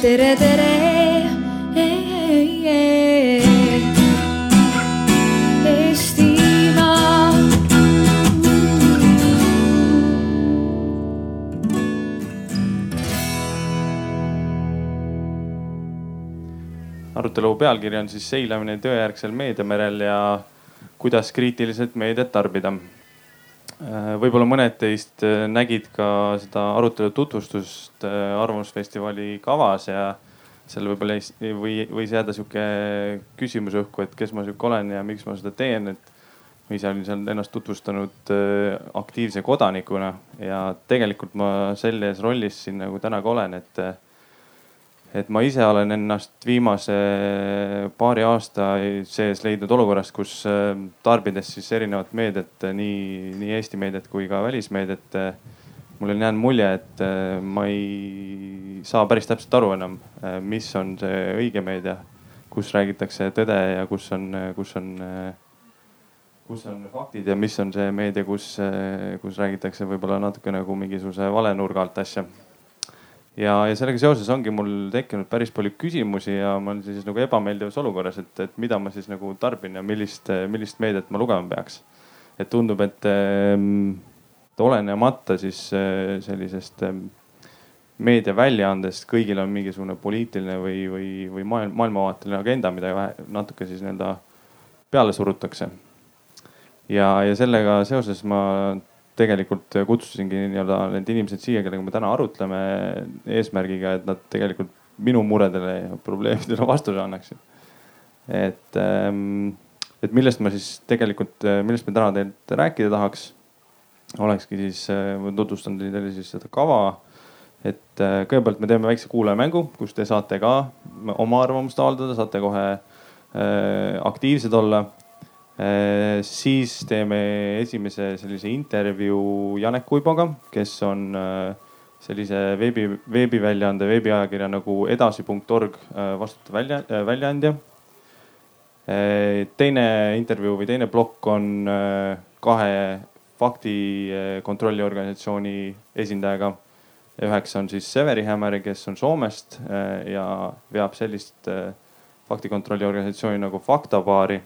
tere, tere. Arutelu pealkiri on siis seilamine tõejärgsel meediamerel ja kuidas kriitiliselt meediat tarbida. Võib-olla mõned teist nägid ka seda arutelu tutvustust Arvamusfestivali kavas ja seal võib-olla või võis jääda sihuke küsimus õhku, et kes ma sihuke olen ja miks ma seda teen, et ma ise olin seal ennast tutvustanud äh, aktiivse kodanikuna ja tegelikult ma selles rollis siin nagu täna ka olen, et et ma ise olen ennast viimase paari aasta sees leidnud olukorrast, kus äh, tarbides siis erinevat meediat, äh, nii, nii Eesti meediat kui ka välismeediat. mul on jäänud mulje, et äh, ma ei saa päris täpselt aru enam, mis on see õige meedia, kus räägitakse tõde ja kus on, kus on, kus on faktid ja mis on see meedia, kus, kus räägitakse võib-olla natuke nagu mingisuguse vale nurga alt asja ja, ja sellega seoses ongi mul tekkinud päris palju küsimusi ja ma olen siis nagu ebameeldivas olukorras, et, et mida ma siis nagu tarbin ja millist, millist meediat ma lugema peaks. et tundub, et ähm, olenemata siis äh, sellisest ähm, meediaväljaandest, kõigil on mingisugune poliitiline või, või, või maailm, maailmavaateline agenda, mida vähe- natuke siis nii-öelda peale surutakse. ja, ja sellega seoses ma tegelikult kutsusingi nii-öelda need inimesed siia, kellega me täna arutleme eesmärgiga, et nad tegelikult minu muredele ja probleemidele vastuse annaksid. et, ähm, et millest ma siis tegelikult, millest me täna teilt rääkida tahaks, olekski siis, ma tutvustan teile siis seda kava. et äh, kõigepealt me teeme väikse kuulajamängu, kus te saate ka oma arvamust avaldada, saate kohe äh, aktiivsed olla siis teeme esimese sellise intervjuu Janek Uiboga, kes on eh, sellise veebi, veebiväljaande, veebiajakirja nagu edasi.org eh, vastutav välja, väljaandja. teine intervjuu või teine plokk on kahe faktikontrolli organisatsiooni esindajaga. üheks on siis Severi Hämmer, kes on Soomest ja veab sellist faktikontrolli organisatsiooni nagu Faktabaari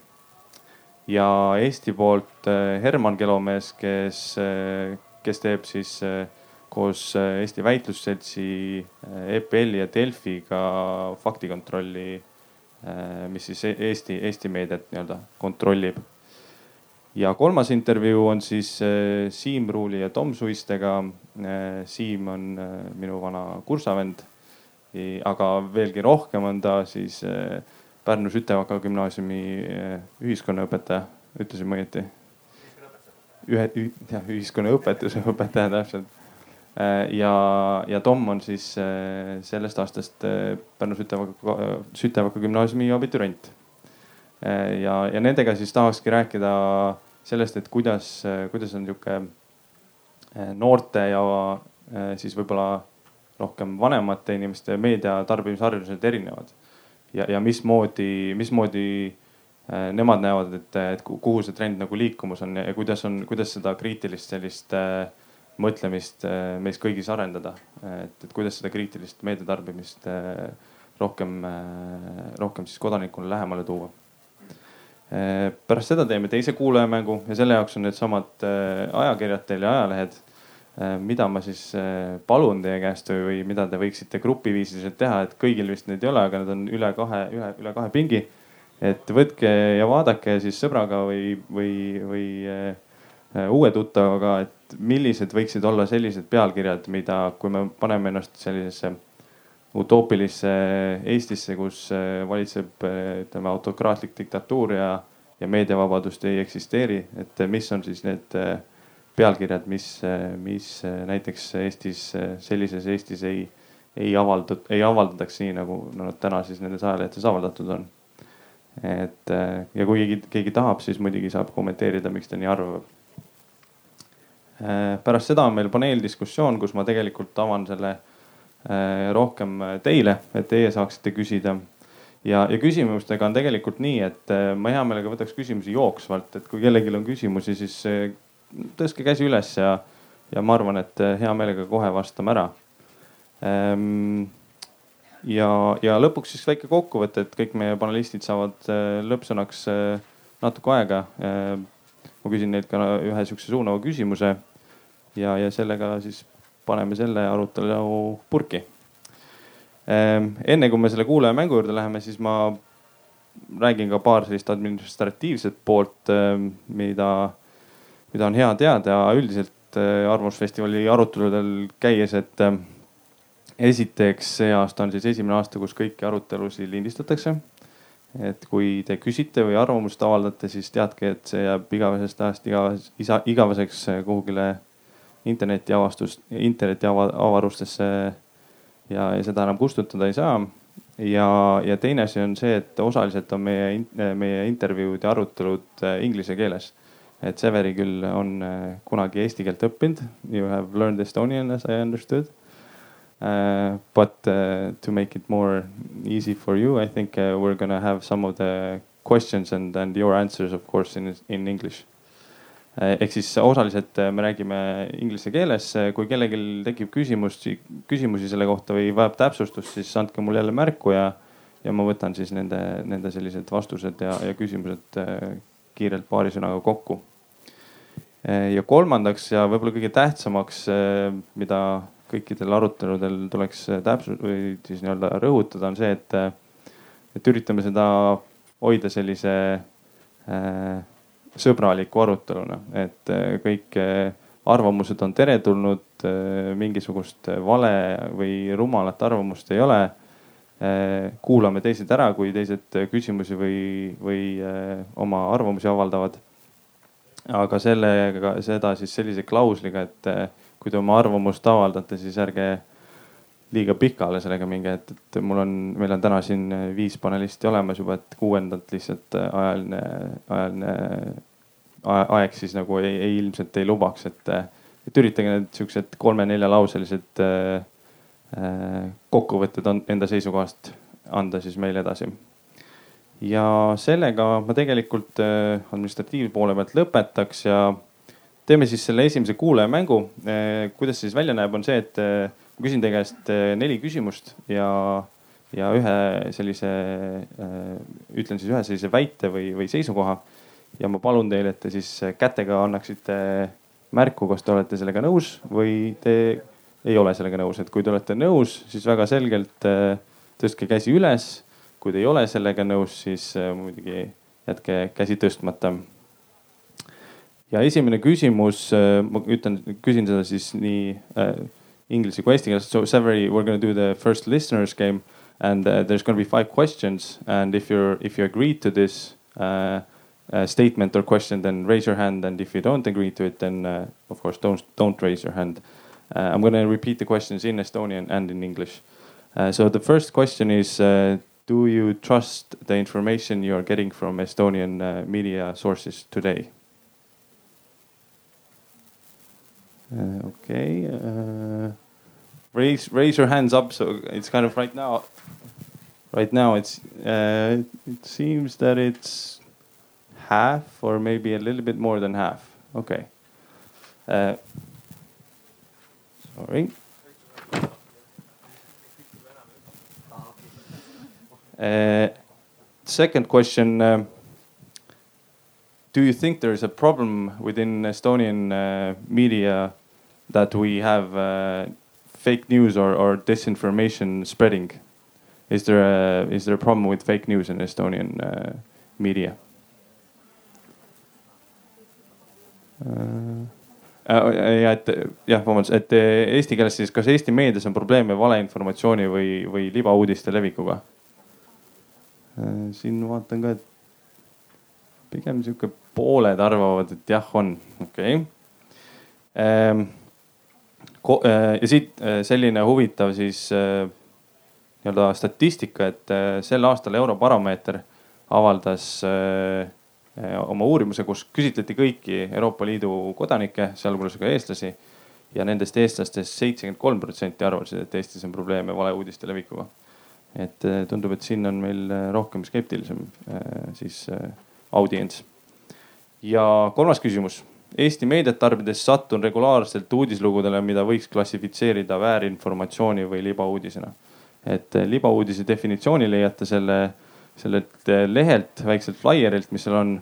ja Eesti poolt äh, Herman Kelomees, kes, äh, kes teeb siis äh, koos Eesti Väitlusseltsi, EPL-i ja Delfiga faktikontrolli, mis siis e-, Eesti, Eesti meediat nii-öelda kontrollib. ja kolmas intervjuu on siis Siim Ruuli ja Tom Suistega. Siim on minu vana kursavend. aga veelgi rohkem on ta siis Pärnu Sütevaka gümnaasiumi ühiskonnaõpetaja, ütlesin ma õieti? ühe, jah, ühiskonnaõpetuse õpetaja täpselt. ja, ja Tom on siis sellest aastast Pärnu Sütevaka, Sütevaka gümnaasiumi abiturient. ja, ja nendega siis tahakski rääkida sellest, et kuidas, kuidas on sihuke noorte ja siis võib-olla rohkem vanemate inimeste meedia tarbimisharjumused erinevad ja, ja mismoodi, mismoodi äh, nemad näevad, et, et kuhu see trend nagu liikumas on ja kuidas on, kuidas seda kriitilist sellist äh, mõtlemist äh, meis kõigis arendada. et, et kuidas seda kriitilist meediatarbimist äh, rohkem äh,, rohkem siis kodanikule lähemale tuua äh,. pärast seda teeme teise kuulajamängu ja selle jaoks on needsamad ajakirjad teil ja ajalehed mida ma siis äh, palun teie käest või mida te võiksite grupiviisiliselt teha, et kõigil vist neid ei ole, aga need on üle kahe, ühe, üle kahe pingi. et võtke ja vaadake siis sõbraga või, või, või äh, uue tuttavaga, et millised võiksid olla sellised pealkirjad, mida, kui me paneme ennast sellisesse utoopilisse Eestisse, kus valitseb, ütleme autokraatlik diktatuur ja, ja meediavabadust ei eksisteeri, et mis on siis need pealkirjad, mis, mis näiteks Eestis, sellises Eestis ei, ei avaldu-, ei avaldataks nii nagu nad täna siis nendes ajalehtedes avaldatud on. et ja kui keegi, keegi tahab, siis muidugi saab kommenteerida, miks ta nii arvab. pärast seda on meil paneeldiskussioon, kus ma tegelikult avan selle rohkem teile, et teie saaksite küsida ja, ja küsimustega on tegelikult nii, et ma hea meelega võtaks küsimusi jooksvalt, et kui kellelgi on küsimusi, siis tõstke käsi üles ja, ja ma arvan, et hea meelega kohe vastame ära ehm,. ja, ja lõpuks siis väike kokkuvõte, et kõik meie panelistid saavad lõppsõnaks natuke aega. ma küsin neilt ka ühe sihukese suunava küsimuse ja, ja sellega siis paneme selle arutelu purki. enne kui me selle kuulajamängu juurde läheme, siis ma räägin ka paar sellist administratiivset poolt, mida, mida on hea teada üldiselt Äh, Arvamusfestivali aruteludel käies, et äh, esiteks see aasta on siis esimene aasta, kus kõiki arutelusid lindistatakse. et kui te küsite või arvamust avaldate, siis teadke, et see jääb igavesest ajast igaveseks, igaveseks äh, kuhugile internetiavastus, interneti avarustesse. ja, ja seda enam kustutada ei saa. ja, ja teine asi on see, et osaliselt on meie, meie intervjuud ja arutelud inglise keeles et Severi küll on äh, kunagi eesti keelt õppinud. You have learned Estonian as I understood uh,. But uh, to make it more easy for you, I think uh, we're gonna have some of the questions and, and your answers of course in, in english ehk siis osaliselt me räägime inglise keeles, kui kellelgi tekib küsimusi, küsimusi selle kohta või vajab täpsustust, siis andke mulle jälle märku ja, ja ma võtan siis nende, nende sellised vastused ja, ja küsimused kiirelt paari sõnaga kokku ja kolmandaks ja võib-olla kõige tähtsamaks, eh, mida kõikidel aruteludel tuleks täpsus- või siis nii-öelda rõhutada, on see, et, eh, et üritame seda hoida sellise äh, sõbraliku aruteluna, et kõik arvamused on teretulnud, mingisugust vale või rumalat arvamust ei ole. Kuulame teised ära, kui teised küsimusi või, või oma arvamusi avaldavad. Aga sellega, seda siis sellise klausliga, et kui te oma arvamust avaldate, siis ärge liiga pikale sellega minge, et, et mul on, meil on täna siin viis panelisti olemas juba, et kuuendat lihtsalt ajaline, ajaline aeg siis nagu ei, ei ilmselt ei lubaks, et, et üritage need siuksed kolme-neljalauselised äh, kokkuvõtted enda seisukohast anda siis meile edasi ja sellega ma tegelikult äh, administratiivpoole pealt lõpetaks ja teeme siis selle esimese kuulajamängu. Äh, kuidas see siis välja näeb, on see, et äh, ma küsin teie käest neli küsimust ja, ja ühe sellise, ütlen siis ühe sellise väite või, või seisukoha. ja ma palun teile, et te siis kätega annaksite märku, kas te olete sellega nõus või te ei ole sellega nõus, et kui te olete nõus, siis väga selgelt tõstke käsi üles kui te ei ole sellega nõus, siis äh, muidugi jätke käsi tõstmata. ja esimene küsimus, äh, ma ütlen, küsin seda siis nii äh, inglise kui eesti keeles. So Savary, we are gonna do the first listeners game and uh, there's gonna be five questions and if you're if you agree to this uh, uh, statement or question, then raise your hand and if you don't agree to it, then uh, of course don't don't raise your hand. Uh, I'm gonna repeat the questions in Estonian and in English. Uh, so the first question is do you trust the information you are getting from Estonian uh, media sources today? Uh, okay. Uh, raise raise your hands up. So it's kind of right now. Right now, it's uh, it seems that it's half or maybe a little bit more than half. Okay. Uh, sorry. Uh, second question. Um, do you think there is a problem within Estonian uh, media that we have uh, fake news or, or, disinformation spreading? Is there a is there a problem with fake news in Estonian uh, media? Uh, ja et jah, vabandust, et eesti keeles siis, kas Eesti meedias on probleeme valeinformatsiooni või, või libauudiste levikuga? Äh, siin vaatan ka, et pigem sihuke pooled arvavad, et jah, on, okei okay.. Ähm, äh, ja siit äh, selline huvitav siis nii-öelda statistika, et sel aastal Eurobaromeeter avaldas oma uurimuse, kus küsitleti kõiki Euroopa Liidu kodanikke, sealhulgas ka eestlasi. ja nendest eestlastest seitsekümmend kolm protsenti arvasid, et Eestis on probleeme valeuudiste levikuga et äh, tundub, et siin on meil äh, rohkem skeptilisem siis audients. ja kolmas küsimus. Eesti meediat tarbides sattun regulaarselt uudislugudele, mida võiks klassifitseerida väärinformatsiooni või libauudisena. et libauudise definitsiooni leiate selle, sellelt lehelt, väikselt flaierilt, mis seal on.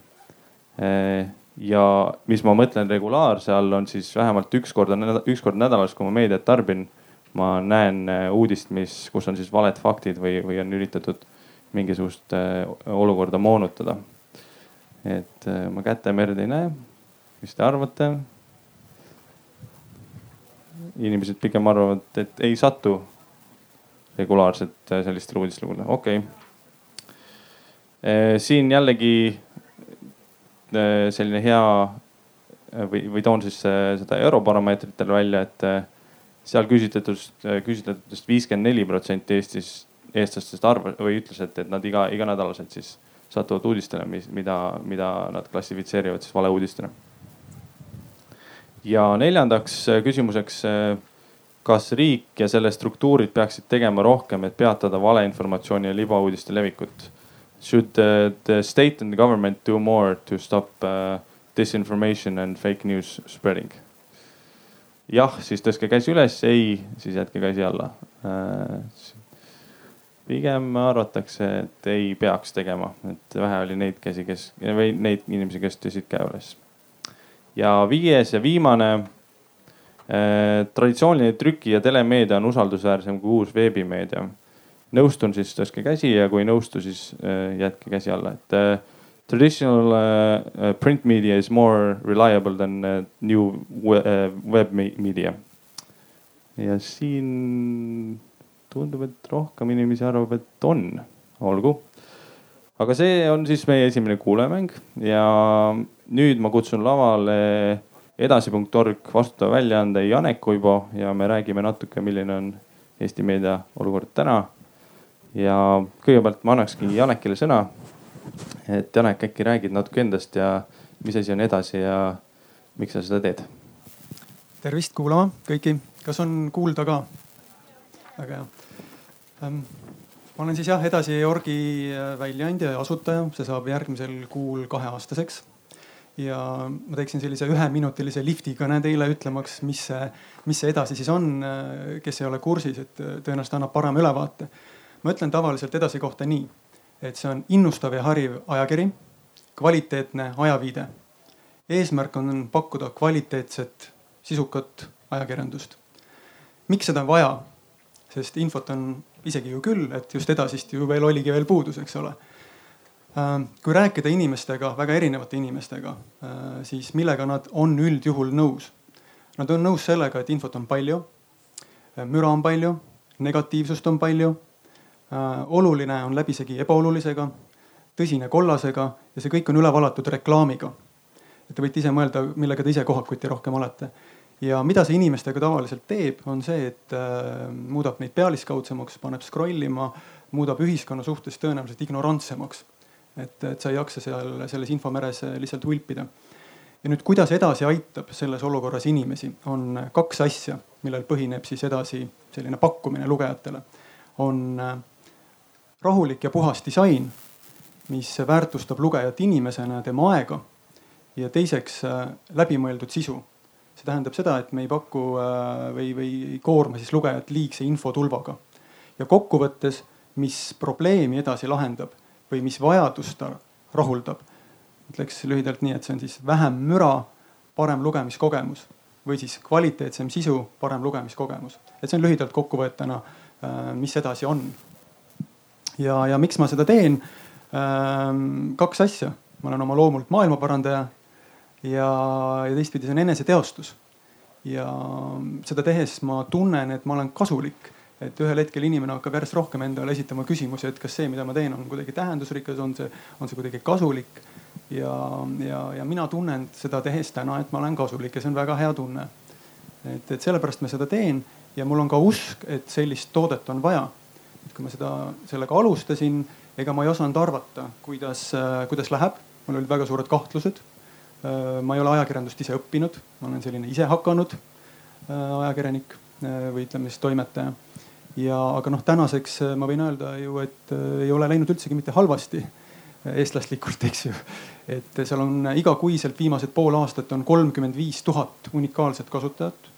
ja mis ma mõtlen regulaarse all, on siis vähemalt üks korda, üks kord nädalas, kui ma meediat tarbin ma näen uudist, mis, kus on siis valed faktid või, või on üritatud mingisugust olukorda moonutada. et ma kätemerd ei näe. mis te arvate? inimesed pigem arvavad, et ei satu regulaarselt sellistele uudistele, okei okay.. Äh, siin jällegi äh, selline hea või, või toon siis seda Eurobaromeetritel välja, et seal küsitletust, küsitletutest viiskümmend neli protsenti Eestis, eestlastest arvas või ütles, et, et nad iga, iganädalaselt siis satuvad uudistele, mis, mida, mida nad klassifitseerivad siis valeuudistena ja neljandaks äh, küsimuseks. Äh, kas riik ja selle struktuurid peaksid tegema rohkem, et peatada valeinformatsiooni ja libauudiste levikut? Should the, the state and the government do more to stop uh, disinformation and fake news spreading? jah, siis tõstke käsi üles, ei, siis jätke käsi alla uh,. pigem arvatakse, et ei peaks tegema, et vähe oli neid käsi, kes või neid inimesi, kes tõstsid käe üles ja viies ja viimane eh,. traditsiooniline trüki- ja telemeedia on usaldusväärsem kui uus veebimeedia. Nõustun, siis tõstke käsi ja kui ei nõustu, siis eh, jätke käsi alla, et eh, traditional uh, print media is more reliable than uh, new web media. ja siin tundub, et rohkem inimesi arvab, et on, olgu aga see on siis meie esimene kuulajamäng ja nüüd ma kutsun lavale edasi.org vastutava väljaande Janek Uibo ja me räägime natuke, milline on Eesti meedia olukord täna. Ja kõigepealt ma annakski Janekile sõna. et Janek, äkki räägid natuke endast ja mis asi on edasi ja miks sa seda teed? tervist kuulama kõiki, kas on kuulda ka? väga hea ähm ma olen siis jah, edasi orgi äh, väljaandja ja asutaja, see saab järgmisel kuul kaheaastaseks. ja ma teeksin sellise üheminutilise lifti kõne teile ütlemaks, mis see, mis see edasi siis on, äh, kes ei ole kursis, et äh, tõenäoliselt annab parema ülevaate. Ma ütlen tavaliselt edasi kohta nii, et see on innustav ja hariv ajakiri, kvaliteetne ajaviide. eesmärk on pakkuda kvaliteetset, sisukat ajakirjandust. miks seda on vaja? sest infot on isegi ju küll, et just edasist ju veel oligi veel puudus, eks ole. Ähm, kui rääkida inimestega, väga erinevate inimestega, äh, siis millega nad on üldjuhul nõus? Nad on nõus sellega, et infot on palju, äh, müra on palju, negatiivsust on palju. Äh, oluline on läbisegi ebaolulisega, tõsine kollasega ja see kõik on üle valatud reklaamiga. et te võite ise mõelda, millega te ise kohakuti rohkem olete ja mida see inimestega tavaliselt teeb, on see, et äh, muudab neid pealiskaudsemaks, paneb scroll ima, muudab ühiskonna suhtes tõenäoliselt ignorantsemaks. et, et sa ei jaksa seal selles infomeres lihtsalt hulpida. ja nüüd, kuidas edasi aitab selles olukorras inimesi, on kaks asja, millel põhineb siis edasi selline pakkumine lugejatele. on äh, rahulik ja puhas disain, mis väärtustab lugejat inimesena, tema aega ja teiseks äh, läbimõeldud sisu see tähendab seda, et me ei paku äh, või, või ei koorma siis lugejat liigse infotulvaga. ja kokkuvõttes, mis probleemi edasi lahendab või mis vajadust ta rahuldab. ütleks lühidalt nii, et see on siis vähem müra, parem lugemiskogemus või siis kvaliteetsem sisu, parem lugemiskogemus. et see on lühidalt kokkuvõetena, äh, mis edasi on. Ja, ja miks ma seda teen? Ähm, kaks asja, ma olen oma loomult maailmaparandaja ja, ja teistpidi see on eneseteostus. ja seda tehes ma tunnen, et ma olen kasulik et ühel hetkel inimene hakkab järjest rohkem endale esitama küsimusi, et kas see, mida ma teen, on kuidagi tähendusrikas, on see, on see kuidagi kasulik. ja, ja, ja mina tunnen seda tehes täna, et ma olen kasulik ja see on väga hea tunne. et, et sellepärast ma seda teen ja mul on ka usk, et sellist toodet on vaja. Et kui ma seda, sellega alustasin, ega ma ei osanud arvata, kuidas, kuidas läheb. mul olid väga suured kahtlused Äh, ma ei ole ajakirjandust ise õppinud, ma olen selline isehakanud äh, ajakirjanik äh, või ütleme siis toimetaja. ja aga noh, tänaseks ma võin öelda ju, et ei ole läinud üldsegi mitte halvasti eestlaslikult, eks ju. et seal on igakuiselt viimased pool aastat on kolmkümmend viis tuhat unikaalset kasutajat.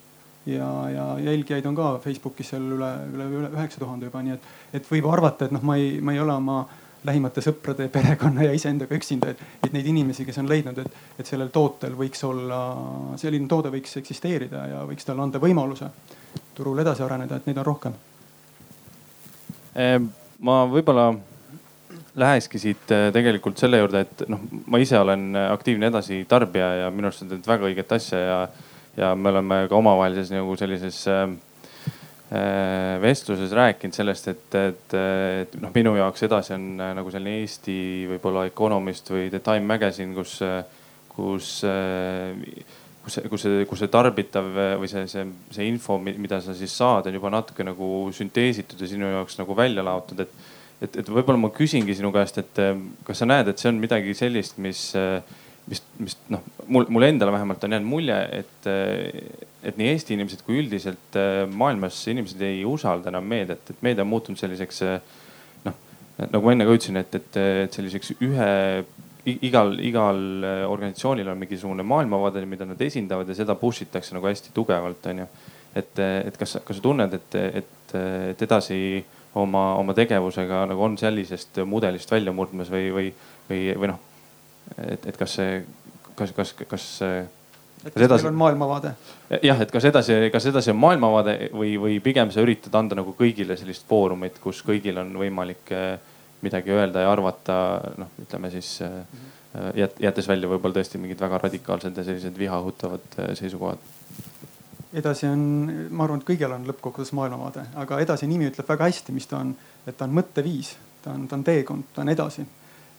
Ja, ja jälgijaid on ka Facebookis seal üle, üle, üheksa tuhande juba, nii et, et võib arvata, et noh, ma ei, ma ei ole oma lähimate sõprade, perekonna ja iseendaga üksinda, et, et neid inimesi, kes on leidnud, et, et sellel tootel võiks olla, selline toode võiks eksisteerida ja võiks talle anda võimaluse turul edasi areneda, et neid on rohkem. Ehm, ma võib-olla lähekski siit äh, tegelikult selle juurde, et noh, ma ise olen aktiivne edasitarbija ja minu arust sa teed väga õiget asja ja, ja me oleme ka omavahelises nagu sellises äh, äh, vestluses rääkinud sellest, et, et, et noh, minu jaoks edasi on äh, nagu selline Eesti võib-olla Economist või The Time Magazine, kus, kus kus see, kus see, kus see tarbitav või see, see, see info, mida sa siis saad, on juba natuke nagu sünteesitud ja sinu jaoks nagu välja laotud, et. et, et võib-olla ma küsingi sinu käest, et kas sa näed, et see on midagi sellist, mis, mis, mis noh, mul, mulle endale vähemalt on jäänud mulje, et, et nii Eesti inimesed kui üldiselt maailmas inimesed ei usalda enam meediat, et meedia on muutunud selliseks noh, nagu ma enne ka ütlesin, et, et, et selliseks ühe igal, igal organisatsioonil on mingisugune maailmavaade, mida nad esindavad ja seda push itakse nagu hästi tugevalt, onju. et, et kas, kas sa tunned, et, et, et edasi oma, oma tegevusega nagu on sellisest mudelist välja murdmas või, või, või, või noh, et, et kas see, kas, kas, kas et kas edasi... meil on maailmavaade? jah, et kas edasi, kas edasi on maailmavaade või, või pigem sa üritad anda nagu kõigile sellist foorumit, kus kõigil on võimalik äh, midagi öelda ja arvata, noh, ütleme siis mm -hmm. jättes välja võib-olla tõesti mingid väga radikaalsed ja sellised viha õhutavad äh, seisukohad. edasi on, ma arvan, et kõigil on lõppkokkuvõttes maailmavaade, aga edasi nimi ütleb väga hästi, mis ta on, et ta on mõtteviis, ta on, ta on teekond, ta on edasi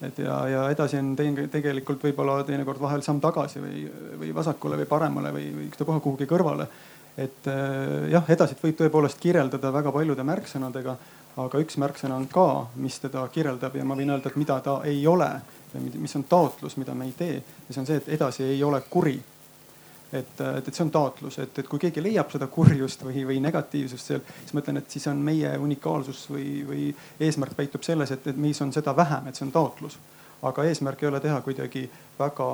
et ja, ja edasi on teine, tegelikult võib-olla teinekord vahel samm tagasi või, või vasakule või paremale või, või ükstapuha kuhugi kõrvale. et jah, edasit võib tõepoolest kirjeldada väga paljude märksõnadega, aga üks märksõna on ka, mis teda kirjeldab ja ma võin öelda, et mida ta ei ole või mis on taotlus, mida me ei tee ja see on see, et edasi ei ole kuri. Et, et, et see on taotlus, et, et kui keegi leiab seda kurjust või, või negatiivsust seal, siis ma ütlen, et siis on meie unikaalsus või, või eesmärk peitub selles, et, et meis on seda vähem, et see on taotlus. aga eesmärk ei ole teha kuidagi väga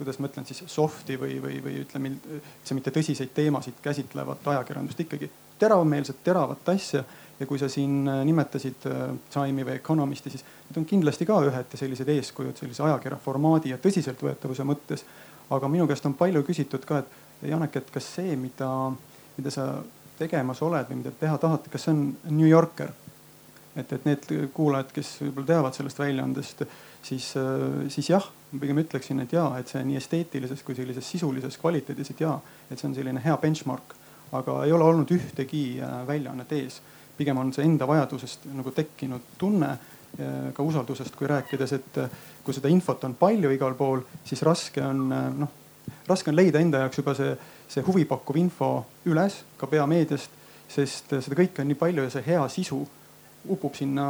kuidas ma ütlen siis soft'i või, või, või ütleme üldse mitte tõsiseid teemasid käsitlevat ajakirjandust ikkagi teravmeelset, teravat asja ja kui sa siin äh, nimetasid äh, Time'i või Economisti, siis need on kindlasti ka ühed sellised eeskujud sellise ajakirja formaadi ja tõsiseltvõetavuse mõttes. Aga minu käest on palju küsitud ka, et Janek, et kas see, mida, mida sa tegemas oled või mida teha tahad, kas see on New Yorker? et, et need kuulajad, kes võib-olla teavad sellest väljaandest, siis, äh, siis jah, ma pigem ütleksin, et jaa, et see nii esteetilises kui sellises sisulises kvaliteedis, et jaa, et see on selline hea benchmark. aga ei ole olnud ühtegi väljaannet ees pigem on see enda vajadusest nagu tekkinud tunne ka usaldusest, kui rääkides, et kui seda infot on palju igal pool, siis raske on noh, raske on leida enda jaoks juba see, see huvipakkuv info üles ka peameediast, sest seda kõike on nii palju ja see hea sisu upub sinna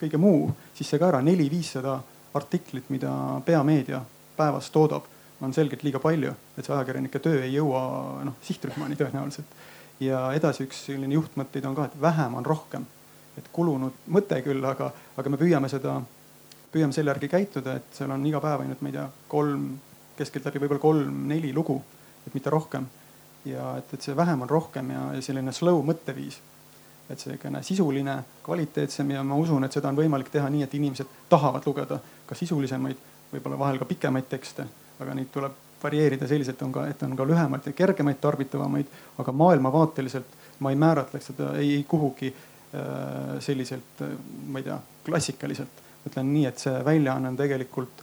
kõige muu sisse ka ära. neli-viissada artiklit, mida peameedia päevas toodab, on selgelt liiga palju, et see ajakirjanike töö ei jõua noh sihtrühmani tõenäoliselt ja edasi üks selline juhtmõtteid on ka, et vähem on rohkem. Et kulunud mõte küll, aga, aga me püüame seda, püüame selle järgi käituda, et seal on iga päev ainult, ma ei tea, kolm, keskeltläbi võib-olla kolm-neli lugu, et mitte rohkem. ja et, et see vähem on rohkem ja, ja selline slow mõtteviis. et selline sisuline, kvaliteetsem ja ma usun, et seda on võimalik teha nii, et inimesed tahavad lugeda ka sisulisemaid, võib-olla vahel ka pikemaid tekste, aga neid tuleb varieerida selliselt on ka, et on ka lühemaid ja kergemaid tarbitavamaid, aga maailmavaateliselt ma ei määratleks seda ei, ei kuhugi selliselt, äh, ma ei tea, klassikaliselt. ütlen nii, et see väljaanne on tegelikult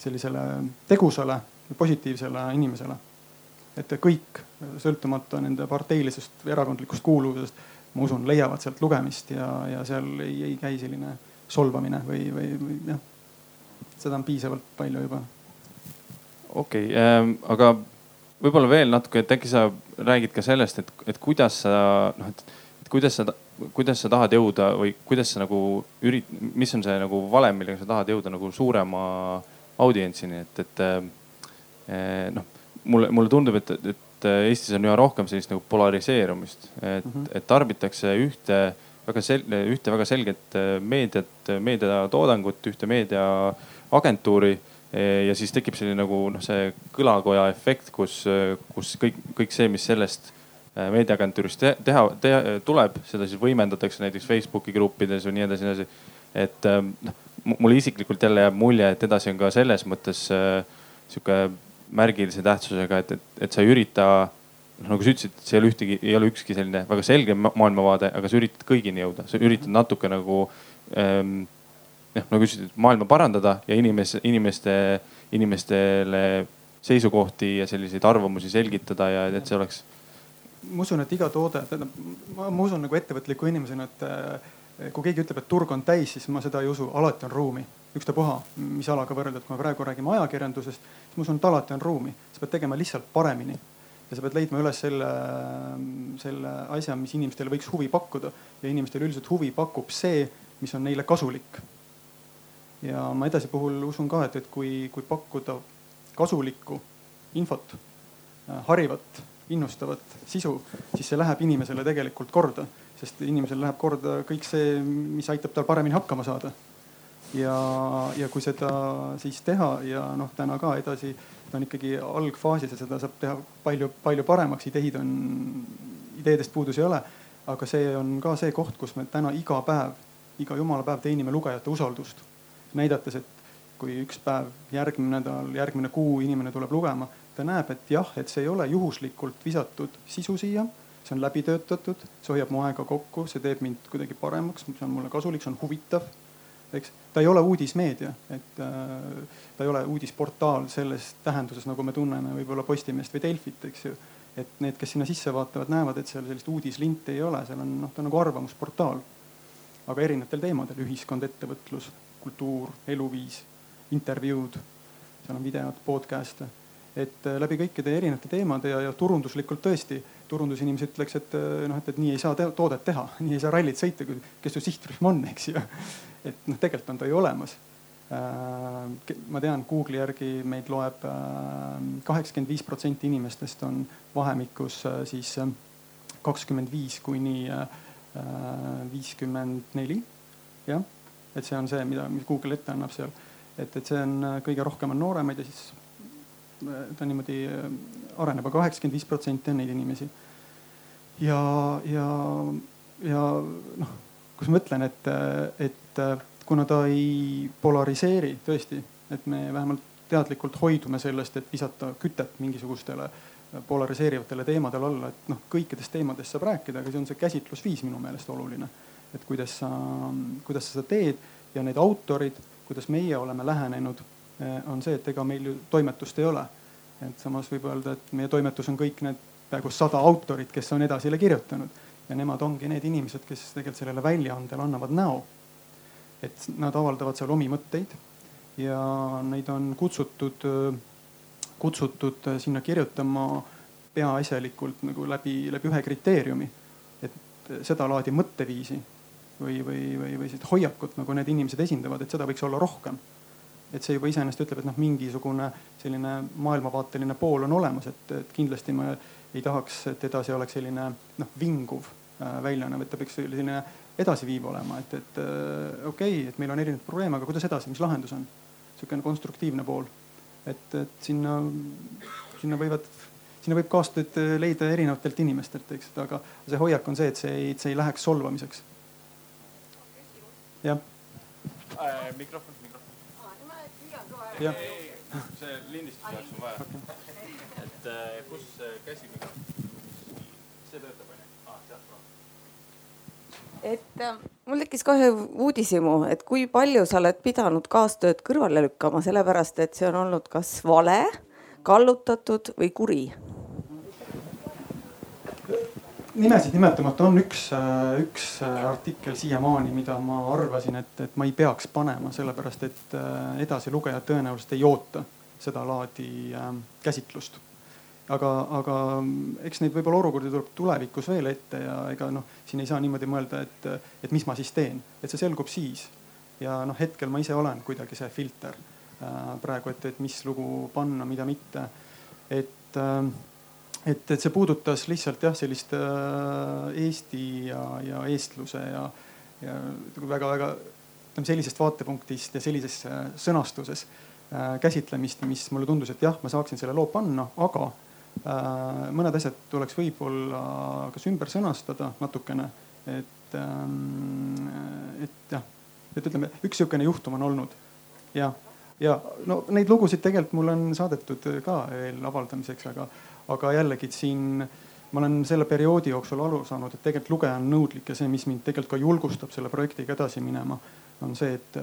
sellisele tegusale, positiivsele inimesele. et kõik, sõltumata nende parteilisest või erakondlikust kuuluvusest, ma usun, leiavad sealt lugemist ja, ja seal ei, ei käi selline solvamine või, või, või jah. seda on piisavalt palju juba okei okay, ähm,, aga võib-olla veel natuke, et äkki sa räägid ka sellest, et, et kuidas sa noh, et, et kuidas sa, kuidas sa tahad jõuda või kuidas sa nagu ürit-, mis on see nagu valem, millega sa tahad jõuda nagu suurema audientsini, et, et eh, noh, mulle, mulle tundub, et, et Eestis on üha rohkem sellist nagu polariseerumist, et mm, -hmm. et tarbitakse ühte väga sel-, ühte väga selget meediat, meediatoodangut, ühte meediaagentuuri ja siis tekib selline nagu noh, see kõlakoja efekt, kus, kus kõik, kõik see, mis sellest meediaagentuurist te teha te, tuleb, seda siis võimendatakse näiteks Facebooki gruppides või nii edasi, nii edasi. et noh, mulle isiklikult jälle jääb mulje, et edasi on ka selles mõttes äh, sihuke märgilise tähtsusega, et, et, et sa ei ürita noh, nagu sa ütlesid, see ei ole ühtegi, ei ole ükski selline väga selge maailmavaade, aga sa üritad kõigini jõuda, sa üritad natuke nagu ähm, noh, nagu ütlesid, maailma parandada ja inimes, inimeste, inimestele seisukohti ja selliseid arvamusi selgitada ja et see oleks. Ma usun, et iga toode, tähendab, ma usun nagu ettevõtliku inimesena, et äh, kui keegi ütleb, et turg on täis, siis ma seda ei usu, alati on ruumi. Ükstapuha, mis alaga võrrelda, et kui me praegu räägime ajakirjandusest, siis ma usun, et alati on ruumi, sa pead tegema lihtsalt paremini. Ja sa pead leidma üles selle, selle asja, mis inimestele võiks huvi pakkuda. Ja inimestele üldiselt huvi pakub see, mis on neile kasulik. ja ma edasi puhul usun ka, et, et kui, kui pakkuda kasulikku infot, harivat, innustavat sisu, siis see läheb inimesele tegelikult korda, sest inimesel läheb korda kõik see, mis aitab tal paremini hakkama saada. ja, ja kui seda siis teha ja noh, täna ka edasi ta on ikkagi algfaasis ja seda saab teha palju-palju paremaks, ideid on, ideedest puudus ei ole. aga see on ka see koht, kus me täna iga päev, iga jumala päev teenime lugejate usaldust. näidates, et kui üks päev, järgmine nädal, järgmine kuu inimene tuleb lugema, ta näeb, et jah, et see ei ole juhuslikult visatud sisu siia see on läbi töötatud, see hoiab mu aega kokku, see teeb mind kuidagi paremaks, see on mulle kasulik, see on huvitav eks ta ei ole uudismeedia, et äh, ta ei ole uudisportaal selles tähenduses, nagu me tunneme võib-olla Postimeest või Delfit, eks ju. et need, kes sinna sisse vaatavad, näevad, et seal sellist uudislinti ei ole, seal on noh, ta on nagu arvamusportaal. aga erinevatel teemadel, ühiskond, ettevõtlus, kultuur, eluviis, intervjuud, seal on videod, podcast'e et äh, läbi kõikide erinevate teemade ja, ja turunduslikult tõesti, turundusinimesed ütleks, et äh, noh, et, et nii ei saa te toodet teha, nii ei saa rallit sõita, kes su sihtrühm on, eks ju et noh, tegelikult on ta ju olemas. Äh, ma tean, Google'i järgi meid loeb äh, kaheksakümmend viis protsenti inimestest on vahemikus äh, siis kakskümmend viis kuni viiskümmend neli. jah, et see on see, mida, Google ette annab seal. et, et see on kõige rohkem on nooremaid ja siis ta niimoodi areneb aga, aga kaheksakümmend viis protsenti on neid inimesi. ja, ja, ja noh, kus ma mõtlen, et, et äh, kuna ta ei polariseeri tõesti, et me vähemalt teadlikult hoidume sellest, et visata kütet mingisugustele äh, polariseerivatele teemadele alla, et noh, kõikidest teemadest saab rääkida, aga see on see käsitlusviis minu meelest oluline. et kuidas sa, kuidas sa seda teed ja need autorid, kuidas meie oleme lähenenud, äh, on see, et ega meil ju toimetust ei ole. et samas võib öelda, et meie toimetus on kõik need peaaegu sada autorit, kes on edasile kirjutanud ja nemad ongi need inimesed, kes tegelikult sellele väljaandele annavad näo et nad avaldavad seal omi mõtteid ja neid on kutsutud, kutsutud sinna kirjutama peaasjalikult nagu läbi, läbi ühe kriteeriumi. et sedalaadi mõtteviisi või, või, või, või sellist hoiakut, nagu need inimesed esindavad, et seda võiks olla rohkem. Et see juba iseenesest ütleb, et noh, mingisugune selline maailmavaateline pool on olemas, et, et kindlasti ma ei tahaks, et edasi oleks selline noh, vinguv äh, väljaanne, vaid ta peaks selline edasiviiv olema, et, et äh, okei okay,, et meil on erinevaid probleeme, aga kuidas edasi, mis lahendus on? sihukene konstruktiivne pool. et, et sinna, sinna võivad, sinna võib kaastööd leida erinevatelt inimestelt, eks, aga see hoiak on see, et see ei, see ei läheks solvamiseks. jah äh,. mikrofon, mikrofon. Jah. see lindistus jaoks on vaja okay.. et äh, kus käsi mikrofon? see töötab et äh, mul tekkis kohe uudishimu, et kui palju sa oled pidanud kaastööd kõrvale lükkama, sellepärast et see on olnud kas vale, kallutatud või kuri? Nimesid nimetamata on üks, äh, üks äh, artikkel siiamaani, mida ma arvasin, et, et ma ei peaks panema, sellepärast et edasilugejad tõenäoliselt ei oota sedalaadi käsitlust aga, aga eks neid võib-olla olukordi tuleb tulevikus veel ette ja ega noh, siin ei saa niimoodi mõelda, et, et mis ma siis teen, et see selgub siis. ja noh, hetkel ma ise olen kuidagi see filter äh, praegu, et, et mis lugu panna, mida mitte. et äh,, et, et see puudutas lihtsalt jah, sellist äh, Eesti ja, ja eestluse ja, ja väga-väga ütleme sellisest vaatepunktist ja sellises äh, sõnastuses äh, käsitlemist, mis mulle tundus, et jah, ma saaksin selle loo panna, aga Äh, mõned asjad tuleks võib-olla kas ümber sõnastada natukene, et, ähm, et jah, et ütleme, üks sihukene juhtum on olnud. Ja, ja no neid lugusid tegelikult mulle on saadetud ka veel avaldamiseks, aga, aga jällegi siin ma olen selle perioodi jooksul aru saanud, et tegelikult lugeja on nõudlik ja see, mis mind tegelikult ka julgustab selle projektiga edasi minema, on see, et,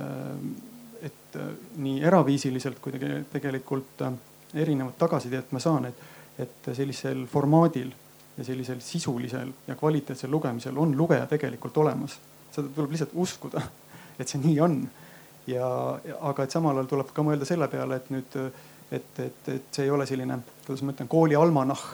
et nii eraviisiliselt kui tegelikult erinevat tagasisidet ma saan, et et sellisel formaadil ja sellisel sisulisel ja kvaliteetsel lugemisel on lugeja tegelikult olemas. seda tuleb lihtsalt uskuda, et see nii on. ja, aga et samal ajal tuleb ka mõelda selle peale, et nüüd, et, et, et see ei ole selline, kuidas ma ütlen, kooli almanahh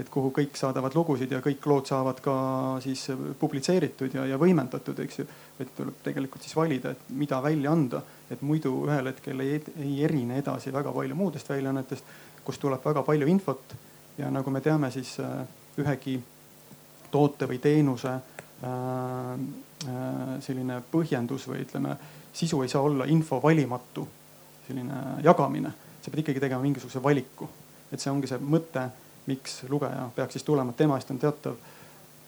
et kuhu kõik saadavad lugusid ja kõik lood saavad ka siis publitseeritud ja, ja võimendatud, eks ju. et tuleb tegelikult siis valida, et mida välja anda, et muidu ühel hetkel ei, ei erine edasi väga palju muudest väljaannetest kus tuleb väga palju infot ja nagu me teame, siis äh, ühegi toote või teenuse äh, äh, selline põhjendus või ütleme, sisu ei saa olla info valimatu selline jagamine. Sa pead ikkagi tegema mingisuguse valiku. et see ongi see mõte, miks lugeja peaks siis tulema, tema eest on teatav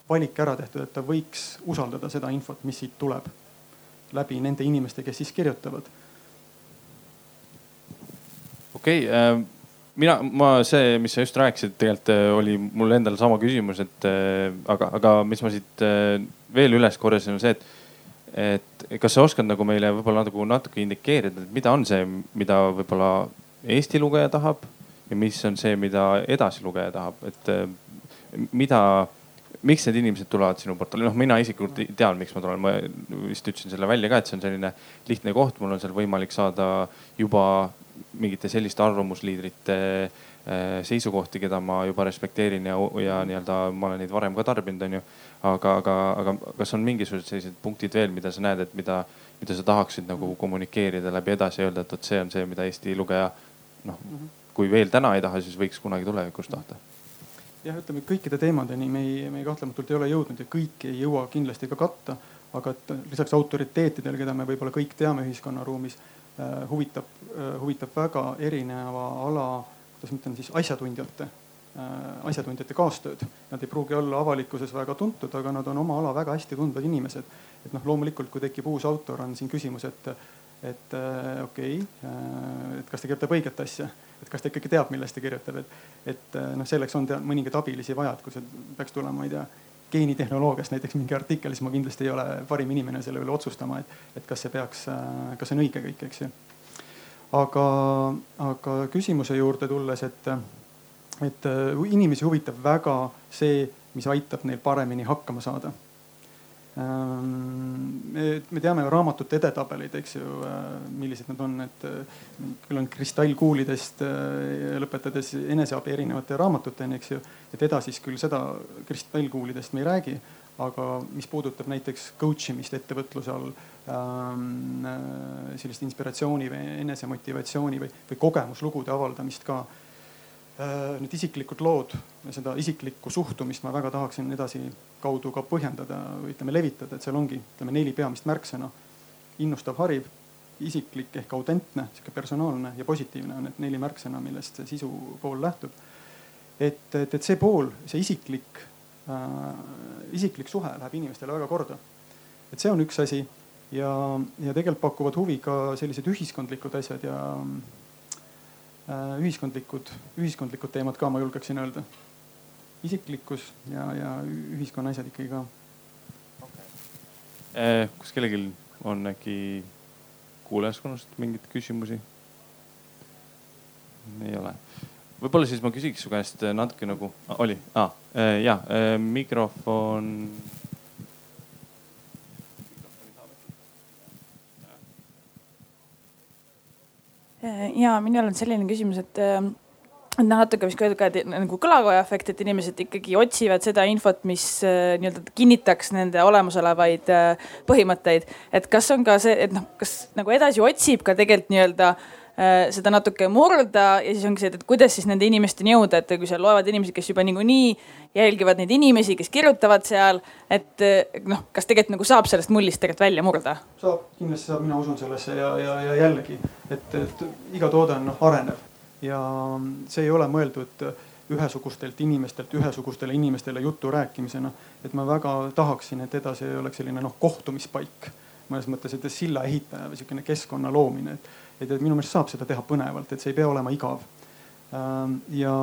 valik ära tehtud, et ta võiks usaldada seda infot, mis siit tuleb läbi nende inimeste, kes siis kirjutavad. okei okay, äh mina, ma see, mis sa just rääkisid, tegelikult äh, oli mul endal sama küsimus, et äh, aga, aga mis ma siit äh, veel üles korjasin, on see, et et kas sa oskad nagu meile võib-olla nagu natuke indikeerida, et mida on see, mida võib-olla Eesti lugeja tahab ja mis on see, mida edasi lugeja tahab, et mida, miks need inimesed tulevad sinu portaali, noh, mina isiklikult tean, miks ma tulen, ma vist ütlesin selle välja ka, et see on selline lihtne koht, mul on seal võimalik saada juba mingite selliste arvamusliidrite äh, seisukohti, keda ma juba respekteerin ja, ja nii-öelda ma olen neid varem ka tarbinud, onju. aga, aga, aga kas on mingisugused sellised punktid veel, mida sa näed, et mida, mida sa tahaksid nagu kommunikeerida läbi edasi, öelda, et vot see on see, mida Eesti lugeja noh, kui veel täna ei taha, siis võiks kunagi tulevikus tahta jah, ütleme kõikide teemadeni me ei, me kahtlematult ei ole jõudnud ja kõiki ei jõua kindlasti ka katta. aga et lisaks autoriteetidele, keda me võib-olla kõik teame ühiskonnaruumis Äh, huvitab, äh, huvitab väga erineva ala, kuidas ma ütlen siis asjatundjate, äh, asjatundjate kaastööd. Nad ei pruugi olla avalikkuses väga tuntud, aga nad on oma ala väga hästi tundvad inimesed. et noh, loomulikult, kui tekib uus autor, on siin küsimus, et, et okei okay,, kas ta kirjutab õiget asja, et kas ta ikkagi teab, millest ta kirjutab, et, et noh, selleks on mõningaid abilisi vaja, et kui see peaks tulema, ma ei tea geenitehnoloogiast näiteks mingi artikkel, siis ma kindlasti ei ole parim inimene selle üle otsustama, et, et kas see peaks, kas see on õige kõik, eks ju. aga, aga küsimuse juurde tulles, et, et inimesi huvitab väga see, mis aitab neil paremini hakkama saada Ehm, me teame ju raamatute edetabeleid, eks ju, äh, millised nad on, et äh, küll on kristallkuulidest äh, lõpetades eneseabi erinevate raamatuteni, eks ju. et edasi küll seda kristallkuulidest me ei räägi, aga mis puudutab näiteks coach imist ettevõtluse all ähm,, sellist inspiratsiooni või enesemotivatsiooni või, või kogemuslugude avaldamist ka Äh, need isiklikud lood ja seda isiklikku suhtumist ma väga tahaksin edasi kaudu ka põhjendada või ütleme levitada, et seal ongi, ütleme neli peamist märksõna. innustav, hariv, isiklik ehk autentne, sihuke personaalne ja positiivne on need neli märksõna, millest see sisu pool lähtub. et, et, et see pool, see isiklik äh,, isiklik suhe läheb inimestele väga korda. et see on üks asi ja, ja tegelikult pakuvad huvi ka sellised ühiskondlikud asjad ja Äh, ühiskondlikud, ühiskondlikud teemad ka, ma julgeksin öelda. Isiklikkus ja, ja ühiskonna asjad ikkagi ka okay.. Äh, kas kellelgi on äkki kuulajaskonnast mingeid küsimusi? ei ole. võib-olla siis ma küsiks su käest natuke nagu ah,, oli ah,, ja mikrofon ja minul on selline küsimus, et et noh, natuke vist ka nagu kõlakoja efekt, et inimesed ikkagi otsivad seda infot, mis äh, nii-öelda kinnitaks nende olemasolevaid põhimõtteid. et kas on ka see, et noh, kas nagu edasi otsib ka tegelikult nii-öelda äh, Äh, seda natuke murda ja siis ongi see, et kuidas siis nende inimesteni jõuda, et kui seal loevad inimesed, kes juba niikuinii jälgivad neid inimesi, kes kirjutavad seal, et äh, noh, kas tegelikult nagu saab sellest mullist tegelikult välja murda? saab, kindlasti saab, mina usun sellesse ja, ja, ja jällegi, et, et iga toode on noh arenev ja see ei ole mõeldud ühesugustelt inimestelt ühesugustele inimestele jutu rääkimisena. et ma väga tahaksin, et edasi oleks selline noh kohtumispaik mõnes mõttes, et silla ehitaja või sihukene keskkonna loomine, et, et, et minu meelest saab seda teha põnevalt, et see ei pea olema igav ähm, ja,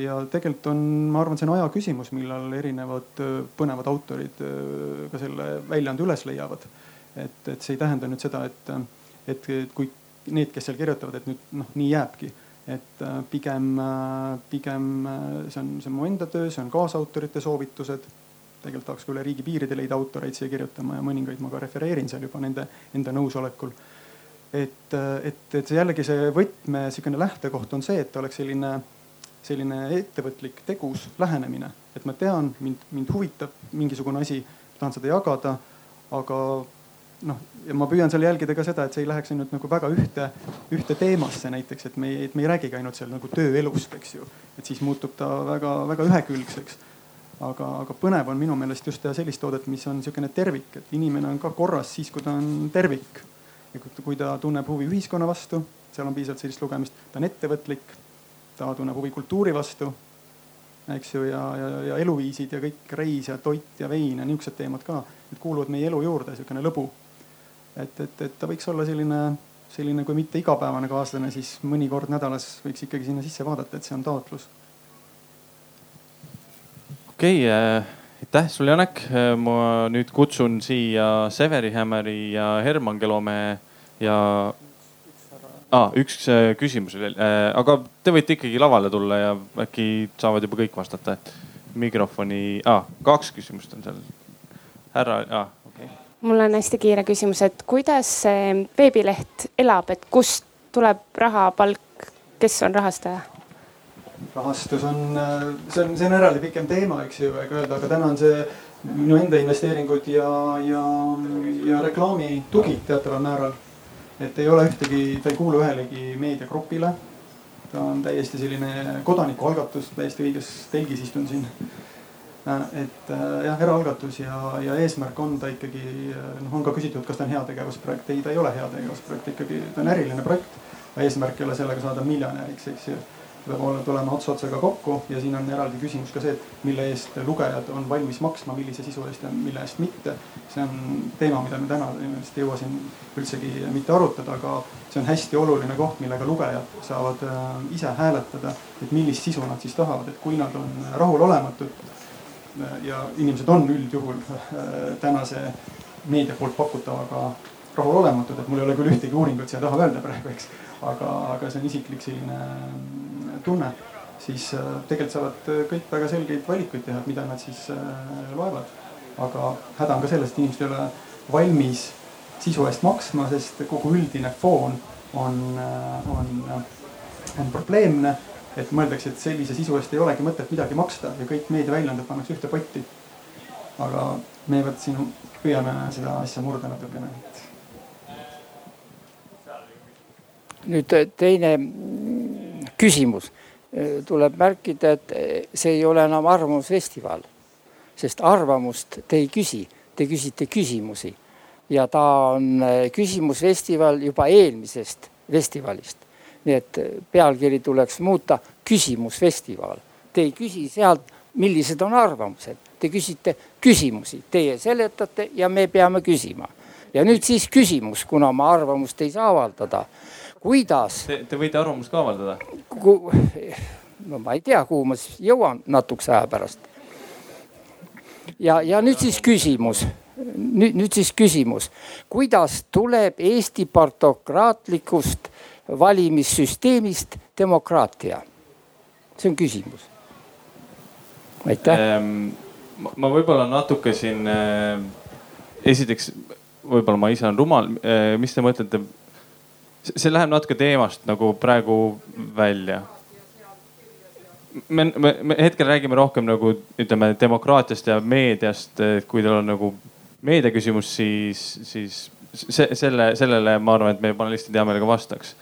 ja tegelikult on, ma arvan, see on aja küsimus, millal erinevad äh, põnevad autorid äh, ka selle väljaande üles leiavad. et, et see ei tähenda nüüd seda, et, et kui need, kes seal kirjutavad, et nüüd noh, nii jääbki et äh, pigem, äh, pigem äh, see on, see on mu enda töö, see on kaasautorite soovitused. tegelikult tahaks ka üle riigi piiride leida autoreid siia kirjutama ja mõningaid ma ka refereerin seal juba nende enda nõusolekul. et, et, et jällegi see võtme sihukene lähtekoht on see, et oleks selline, selline ettevõtlik tegus lähenemine, et ma tean, mind, mind huvitab mingisugune asi, tahan seda jagada, aga noh, ja ma püüan seal jälgida ka seda, et see ei läheks ainult nagu väga ühte, ühte teemasse näiteks, et me ei, et me ei räägigi ainult seal nagu tööelust, eks ju. et siis muutub ta väga-väga ühekülgseks. aga, aga põnev on minu meelest just teha sellist toodet, mis on niisugune tervik, et inimene on ka korras siis, kui ta on tervik. ja kui ta tunneb huvi ühiskonna vastu, seal on piisavalt sellist lugemist, ta on ettevõtlik, ta tunneb huvi kultuuri vastu eks ju, ja, ja, ja eluviisid ja kõik reis ja toit ja vein ja niisugused teemad ka, need kuuluvad meie elu juurde, niisugune lõbu et, et, et ta võiks olla selline, selline, kui mitte igapäevane kaaslane, siis mõni kord nädalas võiks ikkagi sinna sisse vaadata, et see on taotlus. okei okay, äh,, aitäh sulle, Janek. Äh, ma nüüd kutsun siia Severi Hämmeri ja Herman Kelomäe ja ah,. üks äh, küsimus veel äh,, aga te võite ikkagi lavale tulla ja äkki saavad juba kõik vastata, et mikrofoni ah,, kaks küsimust on seal. härra ah,, mul on hästi kiire küsimus, et kuidas see veebileht elab, et kust tuleb raha, palk, kes on rahastaja? rahastus on, see on, see on eraldi pikem teema, eks ju, ega öelda, aga täna on see minu enda investeeringud ja, ja, ja reklaami tugi teataval määral. et ei ole ühtegi, ta ei kuulu ühelegi meediagrupile. ta on täiesti selline kodanikualgatus, täiesti õiges telgis istun siin Äh, et äh, jah, eraalgatus ja, ja eesmärk on ta ikkagi äh, noh, on ka küsitud, kas ta on heategevusprojekt. ei, ta ei ole heategevusprojekt, ikkagi ta on äriline projekt. eesmärk ei ole sellega saada miljonäriks, eks ju. peab tulema ots otsaga kokku ja siin on eraldi küsimus ka see, et mille eest lugejad on valmis maksma, millise sisu eest ja mille eest mitte. see on teema, mida me täna ilmselt ei jõua siin üldsegi mitte arutada, aga see on hästi oluline koht, millega lugejad saavad ise hääletada, et millist sisu nad siis tahavad, et kui nad on rahulolematud ja inimesed on üldjuhul äh, tänase meedia poolt pakutavaga rahulolematud, et mul ei ole küll ühtegi uuringut siia taha öelda praegu, eks. aga, aga see on isiklik selline mm, tunne, siis äh, tegelikult saavad kõik väga selgeid valikuid teha, et mida nad siis äh, loevad. aga häda on ka selles, et inimesed ei ole valmis sisu eest maksma, sest kogu üldine foon on, on, on probleemne et mõeldakse, et sellise sisu eest ei olegi mõtet midagi maksta ja kõik meediaväljaanded pannakse ühte potti. aga me vot siin püüame seda asja murda natukene. nüüd teine küsimus. tuleb märkida, et see ei ole enam arvamusfestival, sest arvamust te ei küsi, te küsite küsimusi ja ta on küsimusfestival juba eelmisest festivalist nii et pealkiri tuleks muuta küsimusfestival. Te ei küsi sealt, millised on arvamused, te küsite küsimusi, teie seletate ja me peame küsima. ja nüüd siis küsimus, kuna ma arvamust ei saa avaldada. kuidas? Te võite arvamust ka avaldada Ku...? no ma ei tea, kuhu ma siis jõuan natukese aja pärast. ja, ja nüüd siis küsimus nüüd, nüüd siis küsimus, kuidas tuleb Eesti partokraatlikust valimissüsteemist demokraatia? see on küsimus. aitäh ähm,. ma võib-olla natuke siin äh,, esiteks võib-olla ma ise olen rumal äh,, mis te mõtlete? see läheb natuke teemast nagu praegu välja me, me, me hetkel räägime rohkem nagu ütleme demokraatiast ja meediast, kui teil on nagu meediaküsimus, siis, siis see, selle, sellele ma arvan, et meie panelistid hea meelega vastaks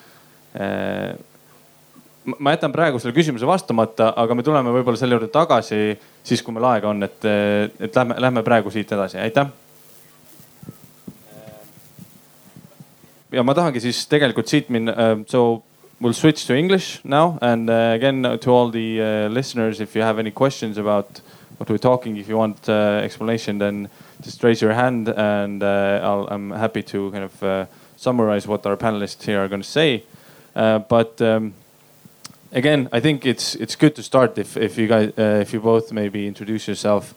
ma jätan praegu selle küsimuse vastamata, aga me tuleme võib-olla selle juurde tagasi siis, kui meil aega on, et, et lähme, lähme praegu siit edasi, aitäh. ja ma tahangi siis tegelikult siit minna, äh, so we'll switch to English now. And uh, again, uh, to all the uh, listeners, if you have any questions about what we're talking, if you want uh, explanation, then just raise your hand and uh, i am happy to kind of uh, summarize what our panelists here are going to say. But um, again, I think it's it's good to start if, if you guys if you both maybe introduce yourself.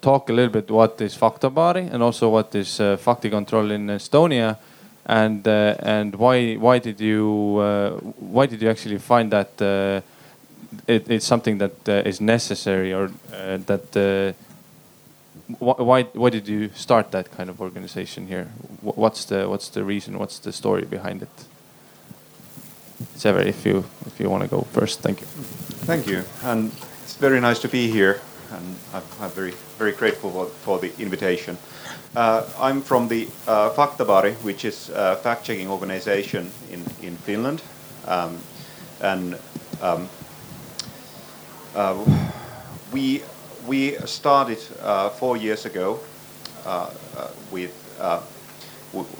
talk a little bit what is Faktabaari and also what is uh, Faktikontroll in Estonia and uh, and why why did you uh, why did you actually find that uh, it, it's something that is necessary or that why why did you start that kind of organization here? What's the what's the reason? What's the story behind it? Sever, if you if you want to go first, thank you. Thank you, and it's very nice to be here, and I'm, I'm very very grateful for, for the invitation. Uh, I'm from the uh, Faktabaari, which is a fact-checking organization in, in Finland. Um, and um, uh, we, we started uh, four years ago uh, uh, with